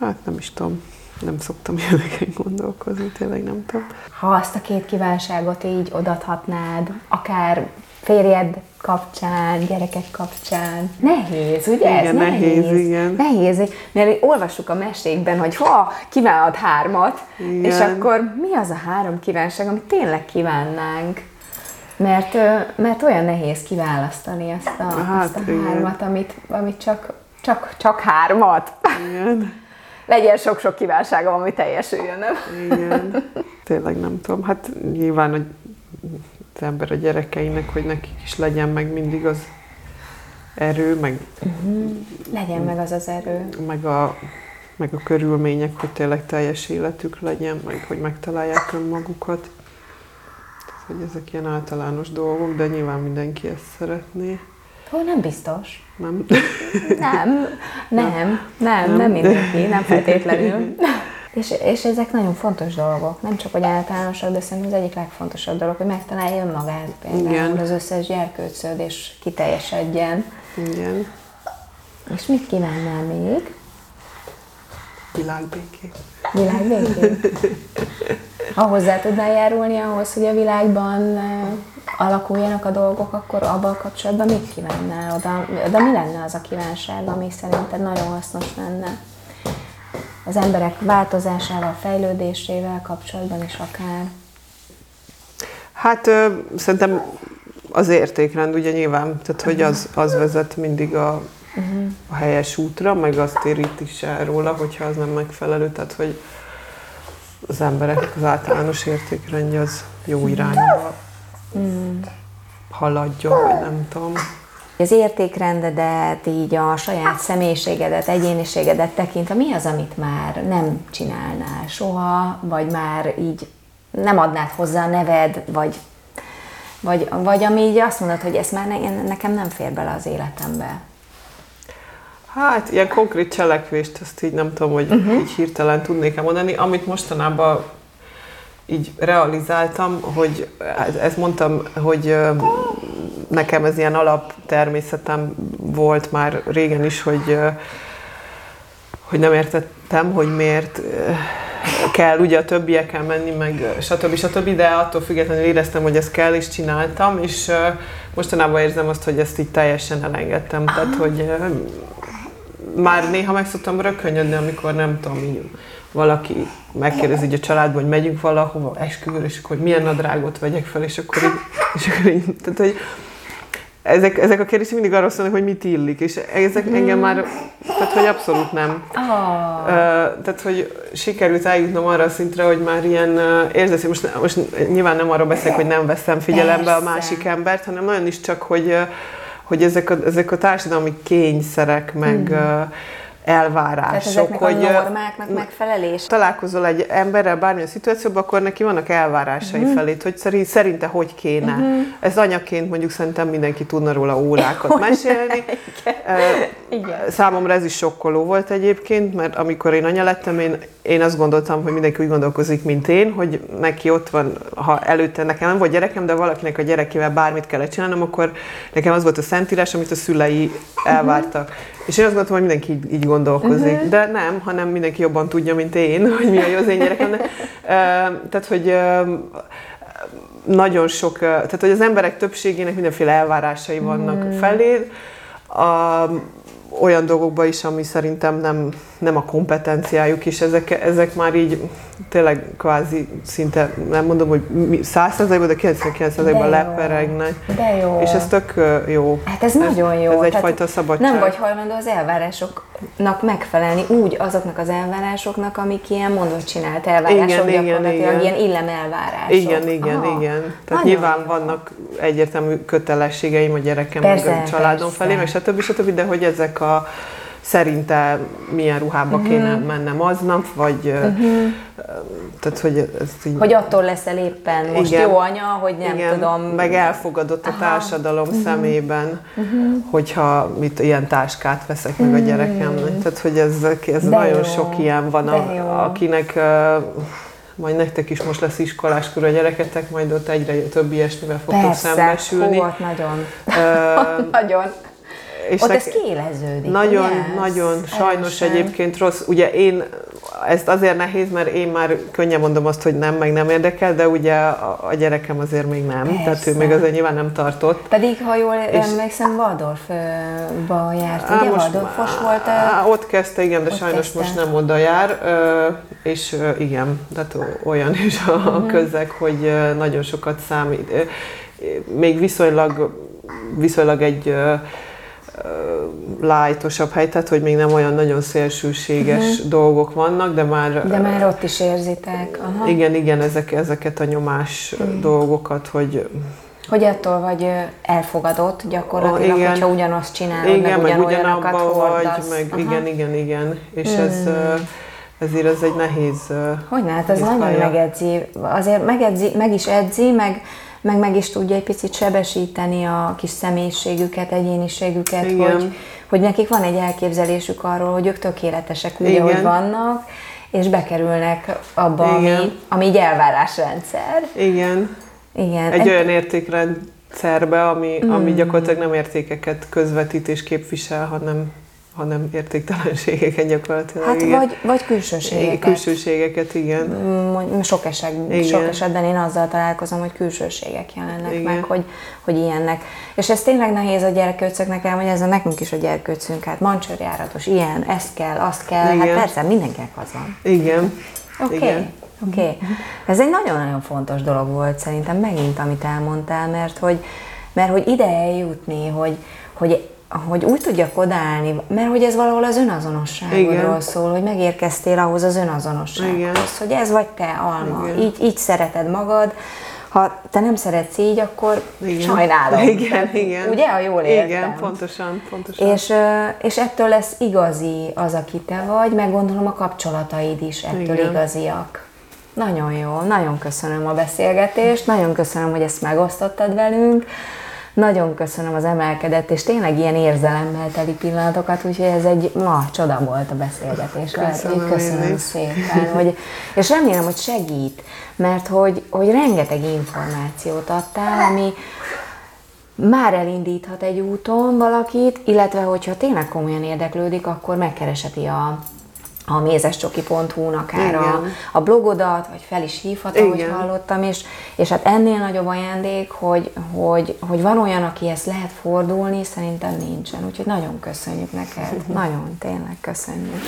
Hát nem is tudom. Nem szoktam ilyeneken gondolkozni, tényleg nem tudom. Ha azt a két kívánságot így odathatnád, akár férjed kapcsán, gyerekek kapcsán. Nehéz, ugye? Igen, ez nehéz, nehéz, igen. Nehéz, mert olvassuk a mesékben, hogy ha kívánod hármat, igen. és akkor mi az a három kívánság, amit tényleg kívánnánk? Mert, mert olyan nehéz kiválasztani ezt a, hát, ezt a hármat, amit, amit csak, csak, csak hármat. Igen. Legyen sok-sok kívánságom, ami teljesüljön, nem? Igen. Tényleg nem tudom. Hát nyilván, hogy az ember a gyerekeinek, hogy nekik is legyen meg mindig az erő, meg... Uh-huh. Legyen meg az az erő. Meg a, meg a körülmények, hogy tényleg teljes életük legyen, meg hogy megtalálják önmagukat. Hogy ezek ilyen általános dolgok, de nyilván mindenki ezt szeretné. Ó, nem biztos. Nem? Nem, nem, nem, nem, nem mindenki, nem feltétlenül. És, és ezek nagyon fontos dolgok, nem csak hogy általánosak, de szerintem az egyik legfontosabb dolog, hogy megtalálja önmagát például Igen. az összes gyerkőcöd, és kiteljesedjen. Igen. És mit kívánnál még? Világbékét. Világbékét? Ha hozzá tudnál járulni ahhoz, hogy a világban eh, alakuljanak a dolgok, akkor abban kapcsolatban mit kívánnál? Oda, oda mi lenne az a kívánság, ami szerinted nagyon hasznos lenne? Az emberek változásával, fejlődésével kapcsolatban is akár? Hát ö, szerintem az értékrend ugye nyilván, tehát hogy az, az vezet mindig a, uh-huh. a helyes útra, meg azt térít is el róla, hogyha az nem megfelelő, tehát hogy az emberek az általános értékrendje az jó irányba uh-huh. haladjon, vagy nem tudom. Az értékrendedet, így a saját személyiségedet, egyéniségedet tekintve, mi az, amit már nem csinálnál soha, vagy már így nem adnád hozzá a neved, vagy Vagy, vagy ami így azt mondod, hogy ez már ne, nekem nem fér bele az életembe. Hát, ilyen konkrét cselekvést, azt így nem tudom, hogy uh-huh. így hirtelen tudnék-e mondani. Amit mostanában így realizáltam, hogy ezt mondtam, hogy nekem ez ilyen alaptermészetem volt már régen is, hogy, hogy nem értettem, hogy miért kell ugye a többiekkel menni, meg stb. stb. De attól függetlenül éreztem, hogy ezt kell, és csináltam, és mostanában érzem azt, hogy ezt így teljesen elengedtem. Tehát, hogy már néha meg szoktam rökönyödni, amikor nem tudom, így valaki megkérdezi hogy a családban, hogy megyünk valahova esküvőre, és akkor hogy milyen nadrágot vegyek fel, és akkor így, és akkor így tehát, hogy ezek, ezek a kérdések mindig arról szólnak, hogy mit illik, és ezek mm. engem már, tehát hogy abszolút nem. Oh. Uh, tehát, hogy sikerült eljutnom arra a szintre, hogy már ilyen uh, érzés, most, most nyilván nem arról beszélek, hogy nem veszem figyelembe Persze. a másik embert, hanem nagyon is csak, hogy, uh, hogy ezek, a, ezek a társadalmi kényszerek, meg, mm elvárások. Tehát hogy a normáknak megfelelés? Találkozol egy emberrel bármilyen szituációban, akkor neki vannak elvárásai uh-huh. felét, hogy szerint, szerinte hogy kéne. Uh-huh. Ez anyaként mondjuk szerintem mindenki tudna róla órákat mesélni. Igen. Számomra ez is sokkoló volt egyébként, mert amikor én anya lettem, én, én azt gondoltam, hogy mindenki úgy gondolkozik, mint én, hogy neki ott van, ha előtte nekem nem volt gyerekem, de valakinek a gyerekével bármit kellett csinálnom, akkor nekem az volt a szentírás, amit a szülei elvártak. Uh-huh. És én azt gondoltam, hogy mindenki így, így gondolkozik, uh-huh. de nem, hanem mindenki jobban tudja, mint én, hogy mi a jó az én gyerekem. Uh, tehát, hogy nagyon sok, tehát hogy az emberek többségének mindenféle elvárásai vannak uh-huh. feléd. Uh, olyan dolgokba is, ami szerintem nem, nem a kompetenciájuk, és ezek, ezek már így tényleg kvázi szinte, nem mondom, hogy 100%-ban, de 99%-ban leperegnek. De jó. És ez tök jó. Hát ez, ez nagyon jó. Ez egyfajta szabadság. Nem vagy hajlandó az elvárásoknak megfelelni úgy azoknak az elvárásoknak, amik ilyen mondott csinált elvárások, igen, gyakorlatilag igen, igen. ilyen illem elvárások. Igen, igen, Aha. igen. Tehát nagyon nyilván jó. vannak egyértelmű kötelességeim a gyerekem, persze, meg a családom persze. felé, meg stb. stb. De hogy ezek a szerinte milyen ruhába uh-huh. kéne mennem aznap, vagy uh-huh. tehát, hogy ez így... Hogy attól leszel éppen most igen, jó anya, hogy nem igen, tudom... meg elfogadott a Aha. társadalom uh-huh. szemében, uh-huh. hogyha mit, ilyen táskát veszek meg uh-huh. a gyerekemnek. Tehát, hogy ez, ez nagyon jó. sok ilyen van, a, akinek uh, majd nektek is most lesz iskoláskor a gyereketek, majd ott egyre több ilyesmivel fogtok Persze, szembesülni. Persze, nagyon. Uh, nagyon. És Ott ez kiéleződik. Nagyon, ugye? nagyon, sajnos Erősen. egyébként rossz. Ugye én, ezt azért nehéz, mert én már könnyen mondom azt, hogy nem, meg nem érdekel, de ugye a, a gyerekem azért még nem, Persze. tehát ő még azért nyilván nem tartott. Pedig, ha jól és, emlékszem, Waldorfba járt, ugye? Most, Waldorfos volt? Á, ott kezdte, igen, de sajnos kezdte. most nem oda jár, és igen, tehát olyan is a uh-huh. közeg, hogy nagyon sokat számít. Még viszonylag, viszonylag egy lájtosabb hely, tehát hogy még nem olyan nagyon szélsőséges uh-huh. dolgok vannak, de már... De már ott is érzitek. Aha. Igen, igen, ezek, ezeket a nyomás uh-huh. dolgokat, hogy... Hogy ettől vagy elfogadott gyakorlatilag, oh, igen. hogyha ugyanazt csinálod, igen, meg, meg ugyanabban vagy, meg Aha. igen, igen, igen. És hmm. ez ezért ez egy nehéz Hogy ne, hát ez nagyon pálya. megedzi. Azért megedzi, meg is edzi, meg meg meg is tudja egy picit sebesíteni a kis személyiségüket, egyéniségüket, hogy, hogy nekik van egy elképzelésük arról, hogy ők tökéletesek úgy, Igen. ahogy vannak, és bekerülnek abba, ami, ami így elvárásrendszer. Igen. Igen. Egy, egy olyan értékrendszerbe, ami, mm. ami gyakorlatilag nem értékeket közvetít és képvisel, hanem hanem értéktelenségeket gyakorlatilag. Hát igen. vagy, vagy külsőségeket. Külsőségeket, igen. Sok, eset, igen. sok esetben én azzal találkozom, hogy külsőségek jelennek igen. meg, hogy, hogy ilyennek. És ez tényleg nehéz a gyerkőcöknek elmondani, ez a nekünk is a gyerkőcünk, hát mancsőrjáratos, ilyen, ezt kell, azt kell, hát igen. hát persze mindenkinek az van. Igen. Oké. Okay. Oké. Okay. Ez egy nagyon-nagyon fontos dolog volt szerintem megint, amit elmondtál, mert hogy, mert hogy ide eljutni, hogy, hogy hogy úgy tudjak odaállni, mert hogy ez valahol az önazonosságodról szól, hogy megérkeztél ahhoz az önazonossághoz, Igen. hogy ez vagy te, Alma, így, így szereted magad, ha te nem szeretsz így, akkor igen. sajnálom. Igen, igen. Ugye, ha jól értem. Igen, pontosan, pontosan. És, és ettől lesz igazi az, aki te vagy, meg gondolom a kapcsolataid is ettől igen. igaziak. Nagyon jó, nagyon köszönöm a beszélgetést, nagyon köszönöm, hogy ezt megosztottad velünk, nagyon köszönöm az emelkedett, és tényleg ilyen érzelemmel teli pillanatokat, úgyhogy ez egy ma csoda volt a beszélgetés. Köszönöm, köszönöm szépen, hogy, és remélem, hogy segít, mert hogy, hogy rengeteg információt adtál, ami, már elindíthat egy úton valakit, illetve hogyha tényleg komolyan érdeklődik, akkor megkereseti a, a mézescsoki.hu-n akár a, a blogodat, vagy fel is hívhat, ahogy hallottam, és, és hát ennél nagyobb ajándék, hogy, hogy, hogy van olyan, akihez lehet fordulni, szerintem nincsen. Úgyhogy nagyon köszönjük neked, nagyon tényleg köszönjük.